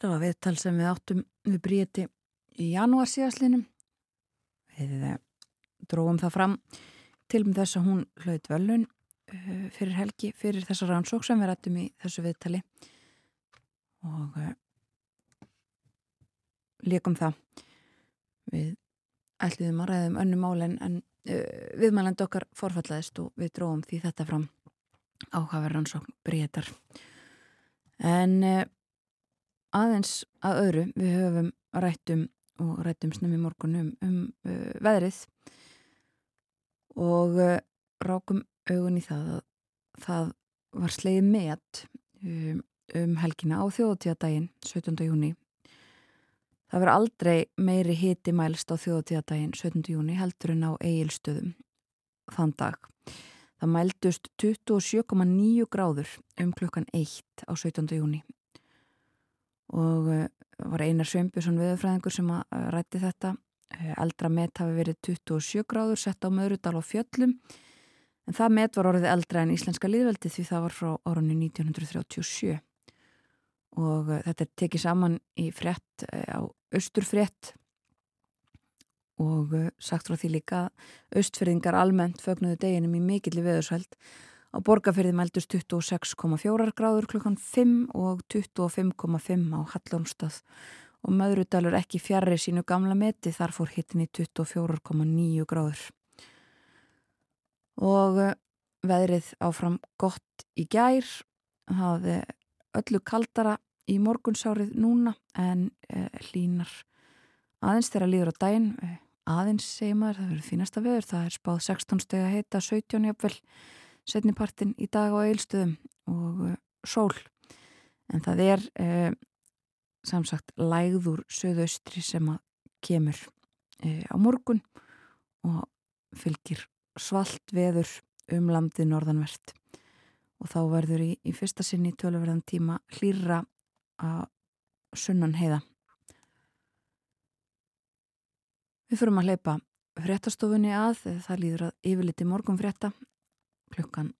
Það var viðtal sem við áttum við Bríði í janúar síðaslinum. Við eh, dróum það fram til um þess að hún hlaut völlun uh, fyrir helgi, fyrir þessa rannsók sem við rættum í þessu viðtali og uh, líkum það. Við ætliðum að ræðum önnu málinn en uh, viðmælandi okkar forfallaðist og við dróum því þetta fram áhafa rannsókn breytar. En uh, aðeins að öðru við höfum rættum og rættum snum í morgunum um uh, veðrið og uh, rákum augun í það að það var sleið með um, um helgina á þjóðtíðadaginn 17. júni Það verður aldrei meiri hiti mælst á þjóðtíðadaginn 17. júni heldur en á eigilstöðum þann dag. Það mældust 27,9 gráður um klukkan 1 á 17. júni og uh, var Einar Sveinbjörnsson viðfræðingur sem að rætti þetta. Uh, eldra met hafi verið 27 gráður sett á Möðrudal og Fjöllum en það met var orðið eldra en Íslenska liðveldi því það var frá árunni 1937 og þetta er tekið saman í frett á austurfrétt og sagt frá því líka austfyrðingar almennt fögnuðu deginum í mikilli veðursvæld Á borgarferði mældust 26,4 gráður klukkan 5 og 25,5 á Hallónstað og Möðrudalur ekki fjarrri sínu gamla meti þar fór hittin í 24,9 gráður. Og eh, veðrið áfram gott í gær, það er öllu kaldara í morgunsárið núna en eh, hlínar aðeins þegar líður á daginn, eh, aðeins segir maður, það verður fínasta veður, það er spáð 16 steg að heita 17 jafnvel setnipartin í dag á eilstöðum og uh, sól. En það er uh, samsagt lægður söðaustri sem að kemur uh, á morgun og fylgir svalt veður um landið norðanvert. Og þá verður í, í fyrsta sinni tölverðan tíma hlýra að sunnan heiða. Við fyrum að hleypa fréttastofunni að það líður að yfirliti morgun frétta klukkan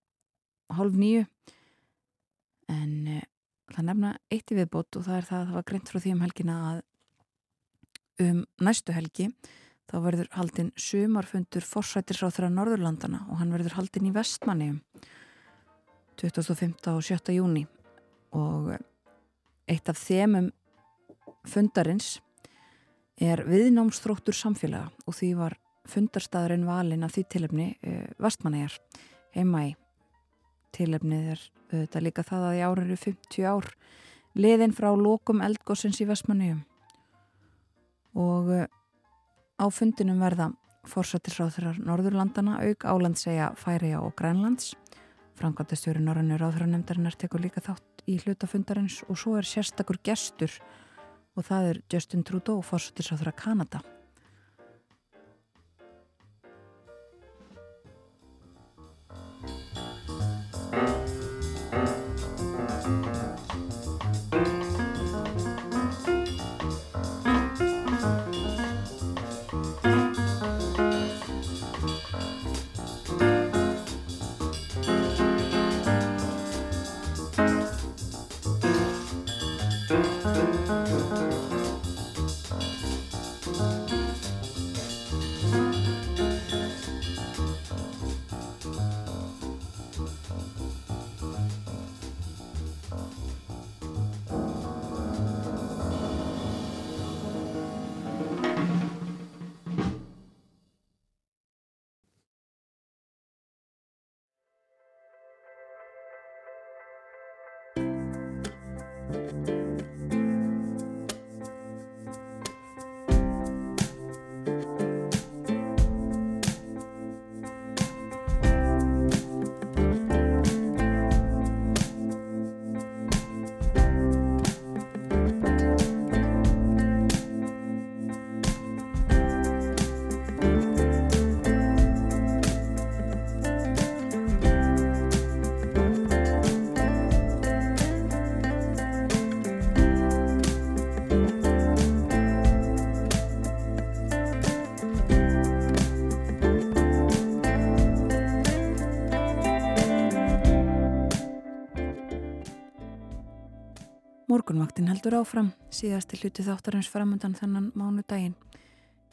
hálf nýju en uh, það nefna eitt í viðbót og það er það að það var greint frá því um helgina að um næstu helgi þá verður haldinn sumarfundur forsættisráð þeirra Norðurlandana og hann verður haldinn í vestmanni 25. og 7. júni og eitt af þemum fundarins er viðnámsþróttur samfélaga og því var fundarstaðurinn valin af því tilefni uh, vestmannegar heima í. Tilefnið er auðvitað líka það að í ára eru 50 ár liðin frá lokum eldgóðsins í Vestmanniðum og eh, á fundinum verða fórsættisráþurar Norðurlandana auk álandsegja Færiða og Grænlands. Frankværtastjóri Norrannu ráþurannemdarinnar tekur líka þátt í hlutafundarins og svo er sérstakur gestur og það er Justin Trudeau fórsættisráþura Kanada Morgunvaktin heldur áfram síðasti hluti þáttarins framöndan þennan mánu daginn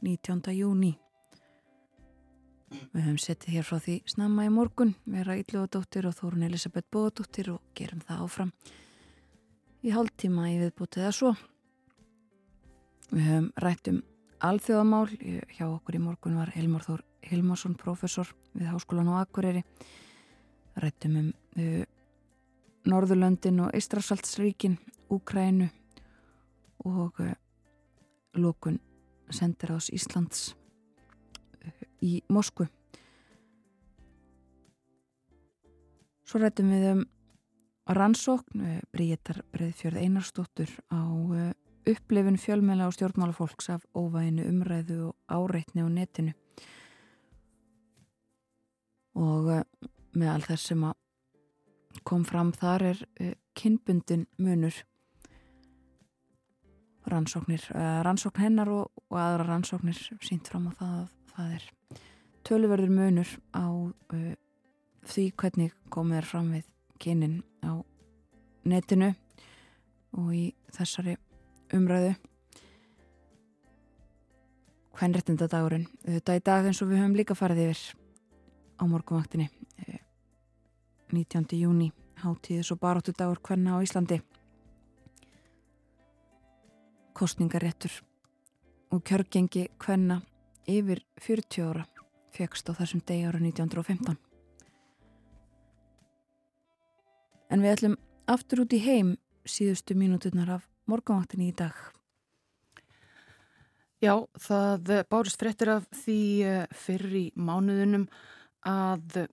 19. júni. Við höfum settið hér frá því snamma í morgun, vera Ílluðadóttir og Þórun Elisabeth Bóðadóttir og gerum það áfram í hálftíma í viðbútið að svo. Við höfum rætt um alþjóðamál, hjá okkur í morgun var Hilmar Þór Hilmarsson, professor við Háskólan og Akureyri. Rættum um uh, Norðurlöndin og Ístrafsaldsríkin, Úkrænu og uh, lókun sendir ás Íslands uh, í Moskvu. Svo rættum við um rannsókn, uh, Bríetar Breðfjörð Einarstóttur á upplifin fjölmjöla og stjórnmálafólks af óvæginu umræðu og áreitni á netinu og með all þess sem kom fram þar er kynbundin munur rannsóknir uh, rannsókn hennar og, og aðra rannsóknir sínt fram á það að það er töluverður munur á því hvernig komið er fram við kynin á netinu og í þessari umræðu hvernrettindadagurinn þetta í dag eins og við höfum líka farið yfir á morgumvaktinni 19. júni hátíðis og baróttu dagur hvenna á Íslandi kostningaréttur og kjörgengi hvenna yfir 40 ára fegst á þessum degi ára 1915 en við ætlum aftur út í heim síðustu mínúturnar af morgunvaktinni í dag. Já, það bárist fréttir af því eh, fyrr í mánuðunum að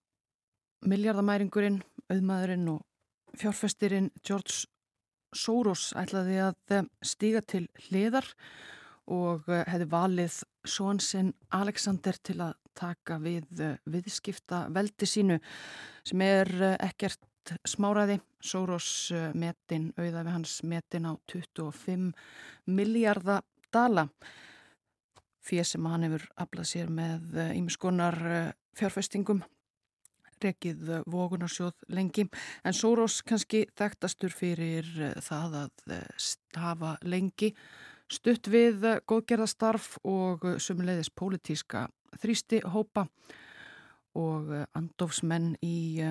miljardamæringurinn, auðmaðurinn og fjárfestirinn George Soros ætlaði að eh, stíga til hliðar og eh, hefði valið svonsinn Alexander til að taka við viðskipta veldi sínu sem er ekkert smáraði, Soros eh, metin, auðafi hans metin á 25 miljardar dala. Fyrir sem hann hefur aflað sér með ímiskonar eh, eh, fjárfestingum rekið vogunarsjóð lengi. En Soros kannski þekktastur fyrir það að hafa lengi stutt við góðgerðastarf og sumulegðis pólitíska þrýsti hópa og andofsmenn í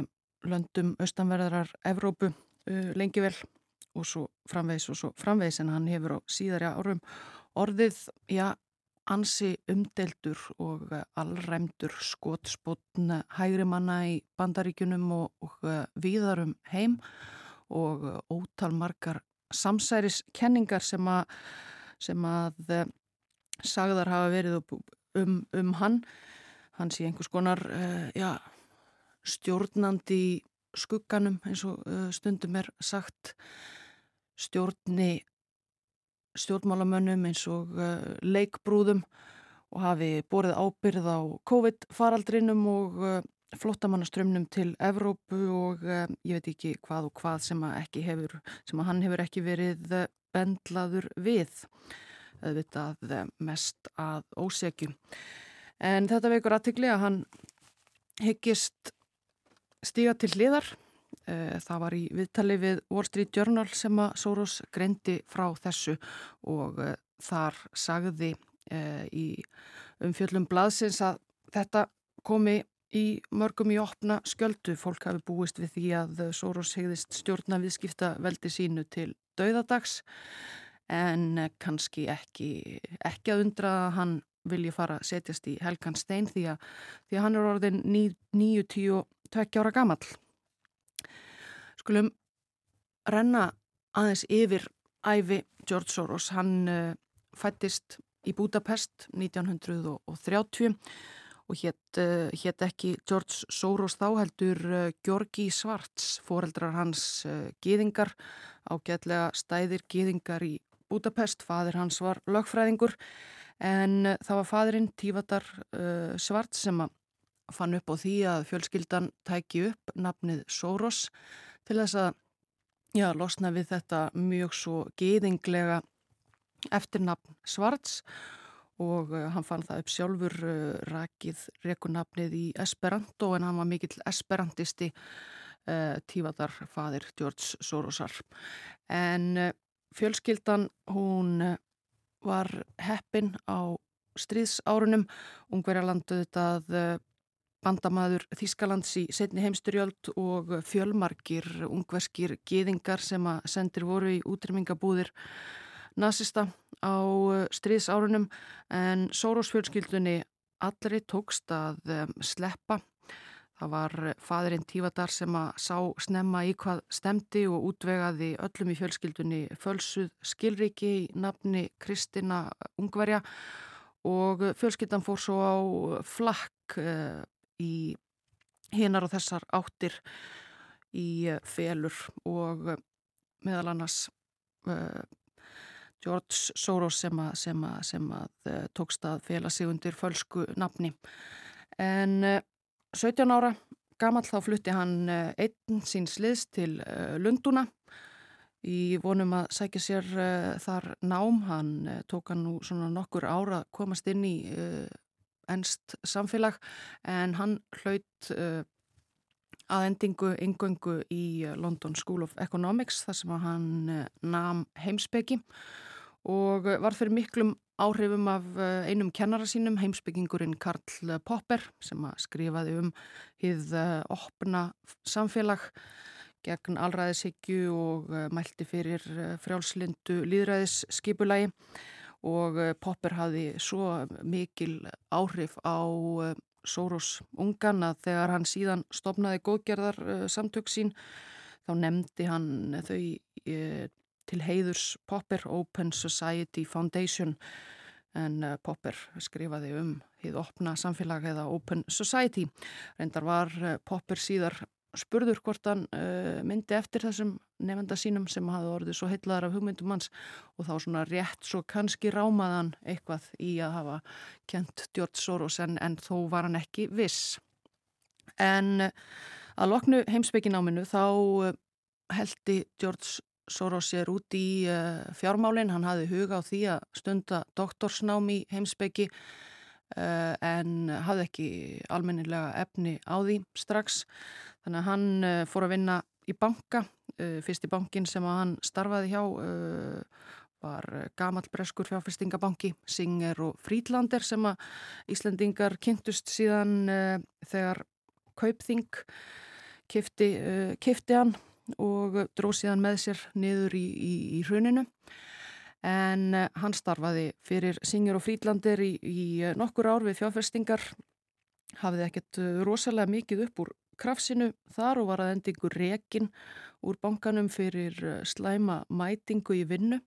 löndum austanverðarar Evrópu lengi vel og svo framvegs og svo framvegs en hann hefur á síðari árum orðið, já, ansi umdeldur og uh, allræmdur skotspotn hægri manna í bandaríkunum og, og uh, viðarum heim og uh, ótalmarkar samsæriskenningar sem að, sem að sagðar hafa verið um, um hann. Hans í einhvers konar, já, stjórnandi skugganum eins og stundum er sagt. Stjórni stjórnmálamönnum eins og uh, leikbrúðum og hafi borið ábyrð á COVID-faraldrinum og uh, flottamannaströmmnum til Evrópu og ég veit ekki hvað og hvað sem hefur, sem hann hefur ekki verið bendlaður við auðvitað mest að ósegju. En þetta veikur aðtikli að hann hyggist stíga til hliðar. Eh, það var í viðtali við Wall Street Journal sem að Soros greindi frá þessu og eh, þar sagði eh, í umfjöllum blaðsins að þetta komi í mörgum í opna skjöldu. Fólk hafi búist við því að Soros hegðist stjórna viðskipta veldi sínu til dauðadags en kannski ekki, ekki að undra að hann vilji fara að setjast í Helgan Stein því að, því að hann er orðin 9-10 tvekkja ára gammal. Skulum renna aðeins yfir æfi George Soros. Hann uh, fættist í Budapest 1930 og hétt uh, ekki George Soros þá heldur uh, Georgi Svarts, foreldrar hans gýðingar, ágætlega stæðir gýðingar í Budapest. Fadir hans var lögfræðingur en það var fadirinn Tívatar Svarts sem fann upp á því að fjölskyldan tæki upp nafnið Soros til þess að já, losna við þetta mjög svo geðinglega eftirnafn Svarts og uh, hann fann það upp sjálfur uh, rakið rekunafnið í Esperanto en hann var mikill esperantisti uh, tífadarfadir George Sorosar. En fjölskyldan, hún eh, var heppin á stríðsárunum. Ungverjalandu þetta eh, bandamaður Þískalands í setni heimsturjöld og fjölmarkir ungverskir geðingar sem að sendir voru í útrymmingabúðir nazista á eh, stríðsárunum. En Soros fjölskyldunni allri tókst að sleppa. Það var fadurinn Tífadar sem að sá snemma í hvað stemdi og útvegaði öllum í fjölskyldunni fölsuð skilriki í nafni Kristina Ungverja. Og fjölskyldan fór svo á flakk uh, í hinnar og þessar áttir í uh, felur og uh, meðal annars George Soros sem að, sem að, sem að tókst að fela sig undir fölsku nafni. En 17 ára gamall þá flutti hann eh, einn síns liðs til eh, Lunduna í vonum að sækja sér uh, þar nám. Hann uh, tók hann nú svona nokkur ára að komast inn í uh, ennst samfélag en hann hlaut að endingu yngöngu í London School of Economics þar sem hann nam heimsbyggi og var fyrir miklum áhrifum af eh, einum kennara sínum, heimsbyggingurinn Karl Popper sem skrifaði um hið eh, opna samfélag gegn allræðishyggju og eh, mælti fyrir frjálslindu líðræðisskipulagi og Popper hafði svo mikil áhrif á Soros ungan að þegar hann síðan stopnaði góðgerðar samtök sín þá nefndi hann þau til heiðurs Popper Open Society Foundation en Popper skrifaði um hið opna samfélag eða Open Society. Reyndar var Popper síðar spurður hvort hann uh, myndi eftir þessum nefnda sínum sem hafði orðið svo heitlaðar af hugmyndum hans og þá svona rétt svo kannski rámaðan eitthvað í að hafa kent George Soros en, en þó var hann ekki viss. En að loknu heimsbyggináminu þá heldi George Soros er út í uh, fjármálinn, hann hafði huga á því að stunda doktorsnám í heimsbyggi uh, en hafði ekki almennilega efni á því strax. Þannig að hann uh, fór að vinna í banka, fyrst í bankin sem hann starfaði hjá var gamal breskur fjárfestingabanki, Singer og Frídlander sem að Íslandingar kynntust síðan þegar Kaupþing kifti, kifti hann og dróð síðan með sér niður í, í, í hruninu. En uh, hann starfaði fyrir Singer og Frídlandir í, í uh, nokkur ár við fjárfestingar. Hafði ekkert uh, rosalega mikið upp úr krafsinu þar og var að endingu rekin úr bankanum fyrir slæma mætingu í vinnu.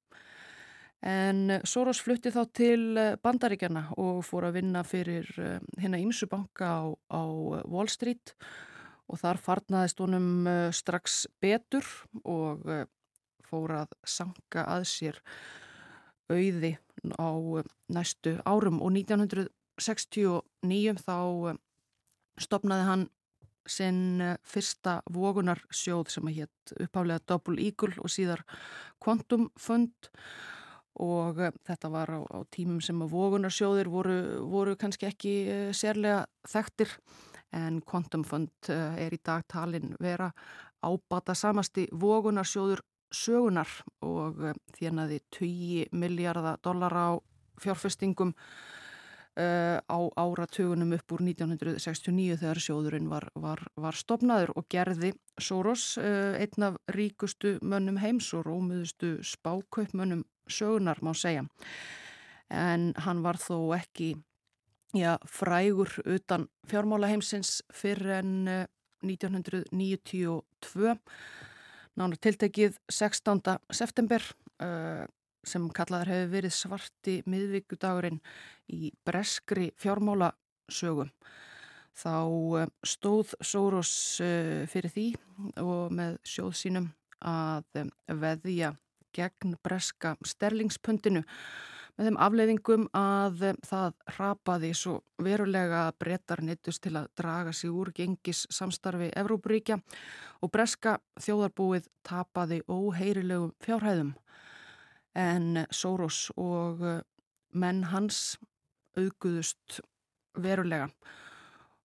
En Soros flutti þá til bandaríkjana og fór að vinna fyrir hérna ímsu banka á, á Wall Street. Og þar farnaðist honum eh, strax betur og eh, fór að sanka að sér auði á eh, næstu árum. Og 1969 þá stopnaði hann sinn fyrsta vogunarsjóð sem að hétt upphálega Double Eagle og síðar Quantum Fund. Og þetta var á, á tímum sem að vogunarsjóðir voru, voru kannski ekki sérlega þekktir. En Quantum Fund eh, er í dag talin vera ábata samasti vogunarsjóður sögunar og eh, þérnaði 20 miljardar dollara á fjárfestingum uh, á áratugunum upp úr 1969 þegar sjóðurinn var, var, var stopnaður og gerði Soros uh, einn af ríkustu mönnum heims og rómuðustu spákaupmönnum sögunar má segja en hann var þó ekki já, frægur utan fjármálaheimsins fyrir en 1992 nánar tiltekið 16. september uh, sem kallaður hefur verið svarti miðvíkudagurinn í breskri fjármálasögum. Þá uh, stóð Soros uh, fyrir því og með sjóð sínum að um, veðja gegn breska sterlingspundinu með þeim afleiðingum að það rapaði svo verulega brettar nittust til að draga sig úr gengis samstarfi Evrópuríkja og breska þjóðarbúið tapaði óheyrilegum fjárhæðum en Soros og menn hans auguðust verulega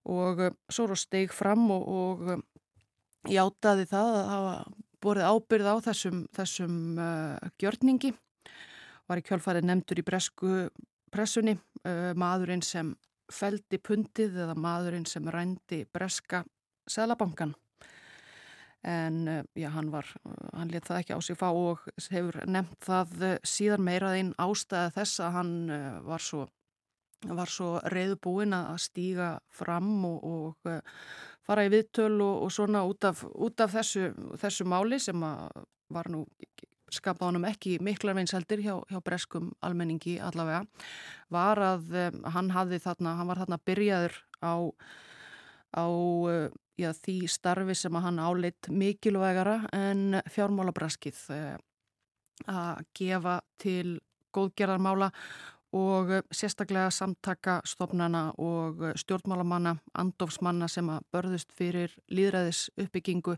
og Soros steg fram og, og játaði það að hafa borið ábyrð á þessum, þessum uh, gjörningi. Var í kjálfarið nefndur í bresku pressunni uh, maðurinn sem feldi pundið eða maðurinn sem rændi breska selabankan. En uh, já, hann var, hann let það ekki á sig fá og hefur nefnt það síðan meiraðinn ástæða þess að hann var svo var svo reyðbúin að stíga fram og, og fara í viðtöl og, og svona út af, út af þessu, þessu máli sem var nú skapað honum ekki miklar veinseldir hjá, hjá breskum almenningi allavega var að hann hafði þarna, hann var þarna byrjaður á, á já, því starfi sem að hann áleitt mikilvægara en fjármálabraskið uh, að gefa til góðgerðarmála og eh, sérstaklega samtaka stofnana og eh, stjórnmálamanna, andofsmanna sem að börðust fyrir líðræðis uppbyggingu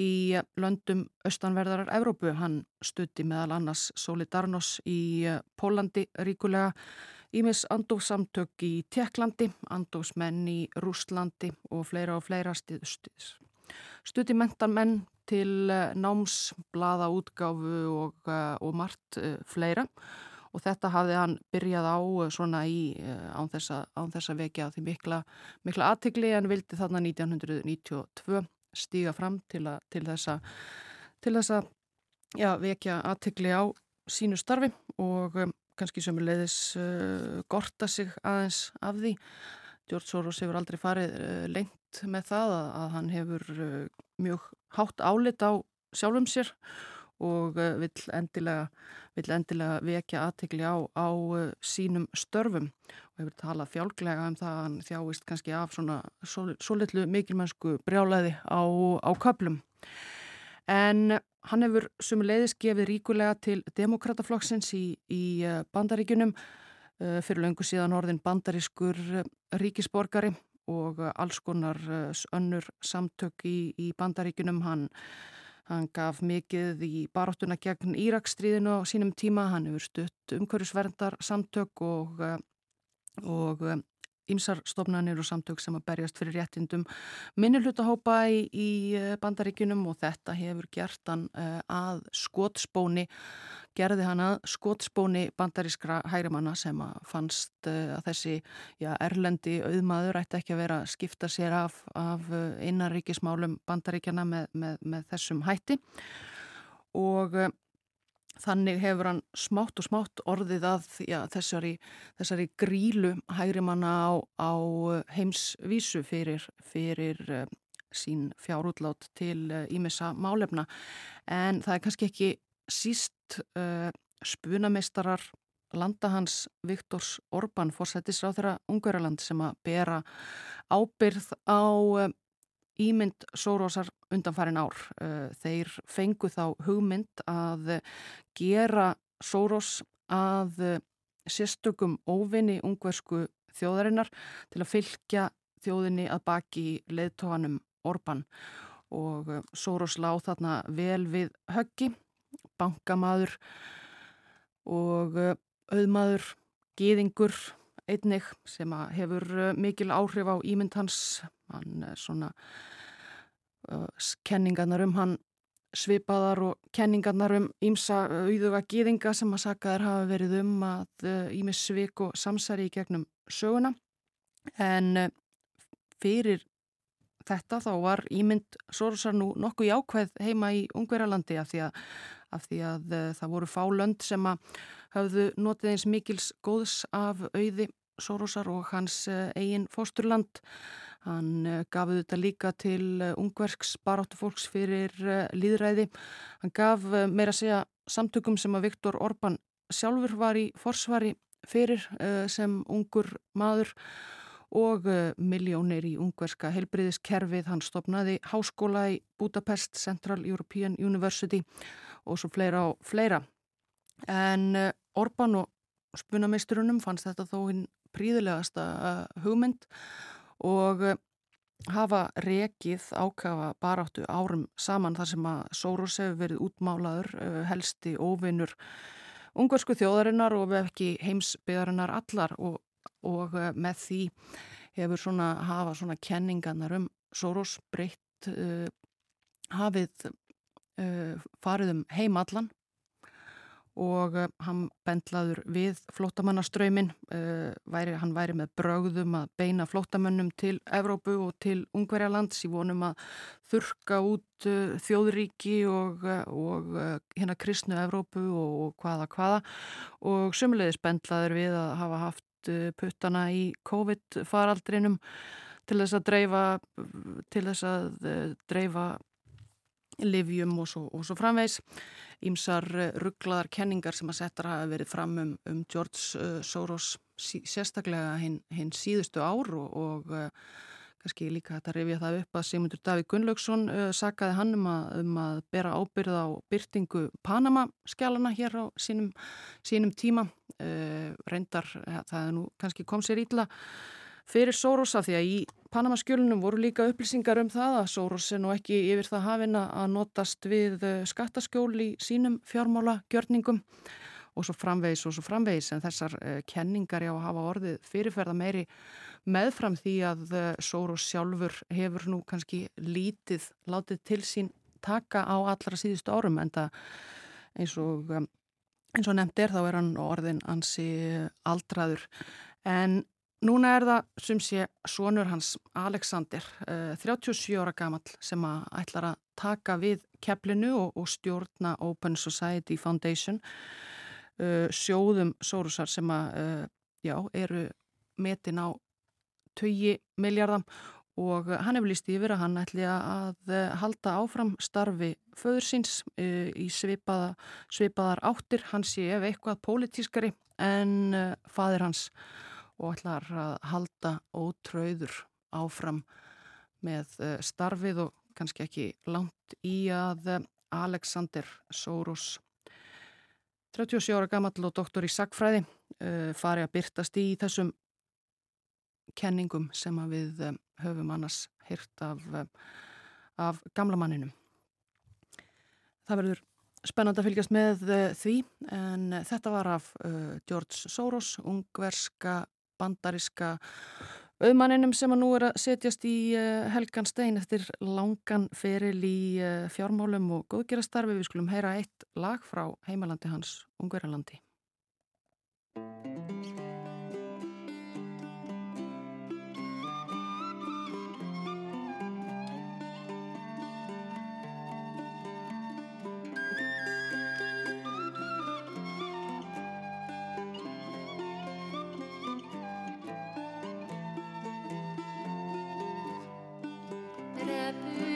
í löndum austanverðarar Evrópu. Hann stutti meðal annars Solidarnos í eh, Pólandi ríkulega, Ímis andofsamtök í Tjekklandi, andofsmenn í Rúslandi og fleira og fleira stutti mentarmenn til náms, blada útgáfu og, og margt fleira og þetta hafði hann byrjað á eh, svona í eh, án þess að vekja því mikla, mikla aðtikli en vildi þarna 1992 stíga fram til, a, til þess að til þess að já, vekja aðtikli á sínu starfi og um, kannski sömulegðis uh, gorta sig aðeins af því. George Soros hefur aldrei farið uh, lengt með það að, að hann hefur uh, mjög hátt álit á sjálfum sér og uh, vill endilega, vill endilega vekja aðtegli á, á uh, sínum störfum og hefur talað fjálglega um það að hann þjáist kannski af svona svo litlu mikilmennsku brjálaði á, á köplum. En hann hefur sumulegðis gefið ríkulega til demokrataflokksins í, í uh, bandaríkunum fyrir löngu síðan orðin bandarískur ríkisborgari og alls konar önnur samtök í, í bandaríkunum hann Hann gaf mikið í baráttuna gegn Írakstríðinu á sínum tíma, hann hefur stutt umhverjusverndar samtök og, eh, og Ímsar eh, stofnanir og samtök sem að berjast fyrir réttindum minnulutahópa í, í eh, bandaríkunum og þetta hefur gert hann að skotspóni gerði hann að skotspóni bandarískra hægrimanna sem að fannst uh, að þessi já, erlendi auðmaður ætti ekki að vera að skipta sér af, af innaríkismálum bandaríkjana með, með, með þessum hætti. Og uh, þannig hefur hann smátt og smátt orðið að já, þessari, þessari grílu hægrimanna á, á heimsvísu fyrir, fyrir uh, sín fjárútlát til ímessa málefna. En það er kannski ekki síst uh, spunameistarar landahans Viktors Orban fórsættisráð þeirra Ungverjaland sem að bera ábyrð á uh, ímynd Sórosar undanfærin ár. Uh, þeir fengu þá hugmynd að gera Sóros að sérstökum óvinni ungversku þjóðarinnar til að fylgja þjóðinni að baki leðtóhanum Orban og Sóros láð þarna vel við höggi bankamaður og eh, auðmaður, gýðingur einnig sem hefur eh, mikil áhrif á ímynd hans. Hann er svona uh, kenningarnar um hann svipaðar og kenningarnar um ímsa auðuga gýðinga sem að sakaðar hafa verið um að ímis uh, svik og samsari í gegnum söguna. En uh, fyrir þetta þá var ímynd Sorosar nú nokkuð jákvæð heima í Ungverjalandi af því að, af því að uh, það voru fálönd sem að hafðu notið eins mikils góðs af auði Sorosar og hans uh, eigin fósturland. Hann uh, gaf þetta líka til ungverks baráttu fólks fyrir líðræði. Hann gaf meira að segja samtökum sem að Viktor Orban sjálfur var í forsvari fyrir sem ungur maður og uh, miljónir í ungverska helbriðiskerfið. Hann stopnaði háskóla í Budapest Central European University og svo fleira og fleira. En uh, Orban og spunameisturunum fannst þetta þó hinn príðilegasta uh, hugmynd og hafa rekið ákafa baráttu árum saman þar sem að Soros hefur verið útmálaður helsti óvinnur ungversku þjóðarinnar og við ekki heimsbyðarinnar allar og og eh, með því hefur svona hafa svona kenningarnar um Soros breytt uh, hafið uh, farið um heimallan og uh, hann bendlaður við flótamannaströymin, hann væri með brögðum að beina flótamönnum til Evrópu og til Ungverjalands í vonum að þurka út þjóðríki og, og hérna kristnu Evrópu og, og hvaða hvaða. Og sumulegis bendlaður við að hafa haft puttana í COVID-faraldrinum til þess að dreifa til þess að dreifa livjum og svo, og svo framvegs ímsar rugglaðar kenningar sem að setja hafa verið fram um, um George uh, Soros sérstaklega hinn hin síðustu ár og, og kannski líka þetta rifja það upp að Simundur Davík Gunnlaugsson uh, sakaði hann um að, um að bera ábyrð á byrtingu Panama skjálana hér á sínum, sínum tíma reyndar, það er nú kannski kom sér ítla fyrir Soros af því að í Panamaskjölunum voru líka upplýsingar um það að Soros er nú ekki yfir það hafina að notast við eh, skattaskjól í sínum fjármála gjörningum og svo framvegis og svo framvegis. En þessar uh, kenningar já að hafa orðið fyrirferða meiri meðfram því að Soros sjálfur hefur nú kannski lítið látið til sín taka á allra síðustu árum en það eins og eins og nefnd er þá er hann orðin ansi aldraður. En Núna er það sem sé sonur hans Alexander, uh, 37 ára gammal sem að ætlar að taka við keflinu og, og stjórna Open Society Foundation uh, sjóðum Sorosar sem að já, eru metin á 20 miljardam og hann hefur líst yfir að hann ætli að halda áfram starfi föður síns í svipaða, svipaðar áttir, hann sé ef eitthvað pólitískari en fadir hans og ætlar að halda ótröður áfram með eh, starfið og kannski ekki langt í að eh, Alexander Soros 37 ára gammal og doktor í sagfræði eh, fari að byrtast í þessum kenningum sem við höfum annars hyrt af, af gamla manninum. Það verður spennand að fylgjast með því en þetta var af George Soros, ungverska bandariska auðmanninum sem að nú er að setjast í uh, Helgan Stein eftir langan feril í uh, fjármálum og góðgerastarfi. Við skulum heyra eitt lag frá heimalandi hans, Ungverjalandi. la pluie.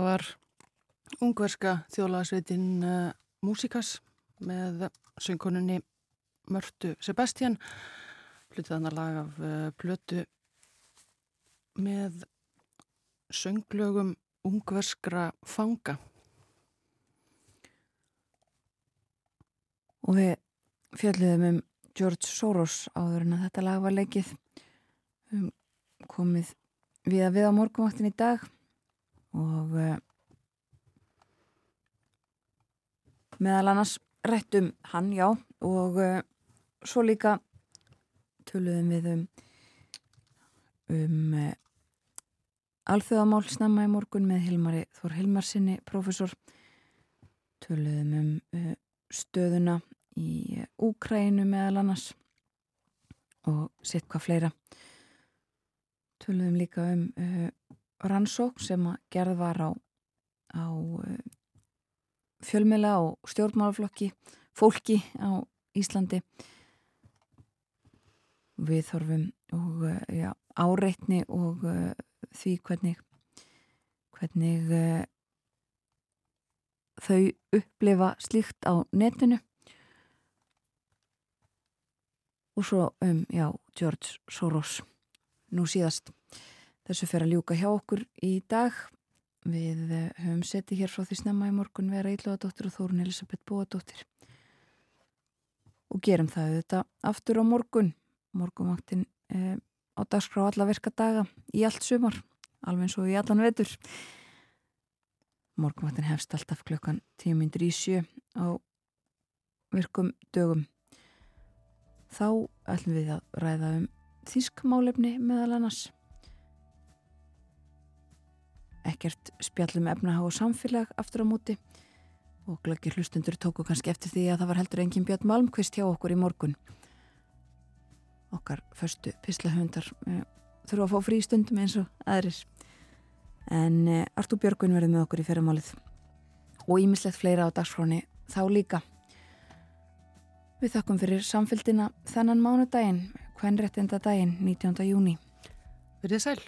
Þetta var ungverska þjólaðsveitin uh, Músikas með söngkonunni Mörtu Sebastian hlutið annar lag af uh, plötu með sönglögum ungverskra fanga. Og við fjalliðum um George Soros áður en að þetta lag var leikið. Um, komið við að við á morgunvaktin í dag og uh, meðal annars rættum hann, já og uh, svo líka töluðum við um um uh, alþjóðamál snemma í morgun með Hilmari Þór Hilmarsinni, profesor töluðum um stöðuna í Úkrænu meðal annars og sitt hvað fleira. Töluðum líka um uh, rannsók sem gerð var á, á uh, fjölmela og stjórnmálaflokki fólki á Íslandi. Við þorfum og uh, já, áreitni og uh, því hvernig hvernig uh, þau upplifa slíkt á netinu. Og svo um, já, George Soros nú síðast þessu fer að ljúka hjá okkur í dag. Við uh, höfum setið hér frá því snemma í morgun vera Ílóðadóttir og Þórun Elisabeth Bóadóttir. Og gerum það þetta aftur á morgun. Morgunvaktin uh, á dagskrá alla virka daga í allt sumar alveg eins og í allan vetur. Morgunvaktin hefst alltaf klukkan 10.00 í sjö á virkum dögum. Þá ætlum við að ræða um þýskmálefni meðal annars ekkert spjallum efnahá og samfélag aftur á móti og glöggir hlustundur tóku kannski eftir því að það var heldur engin Björn Malmqvist hjá okkur í morgun okkar förstu pislahundar uh, þurfa að fá frí stundum eins og aðrir en uh, Artúr Björgun verði með okkur í fyrramálið og ímislegt fleira á dagsfráni þá líka Við þakkum fyrir samfélgina þennan mánudaginn, hvenréttinda daginn 19. júni. Verðið sæl.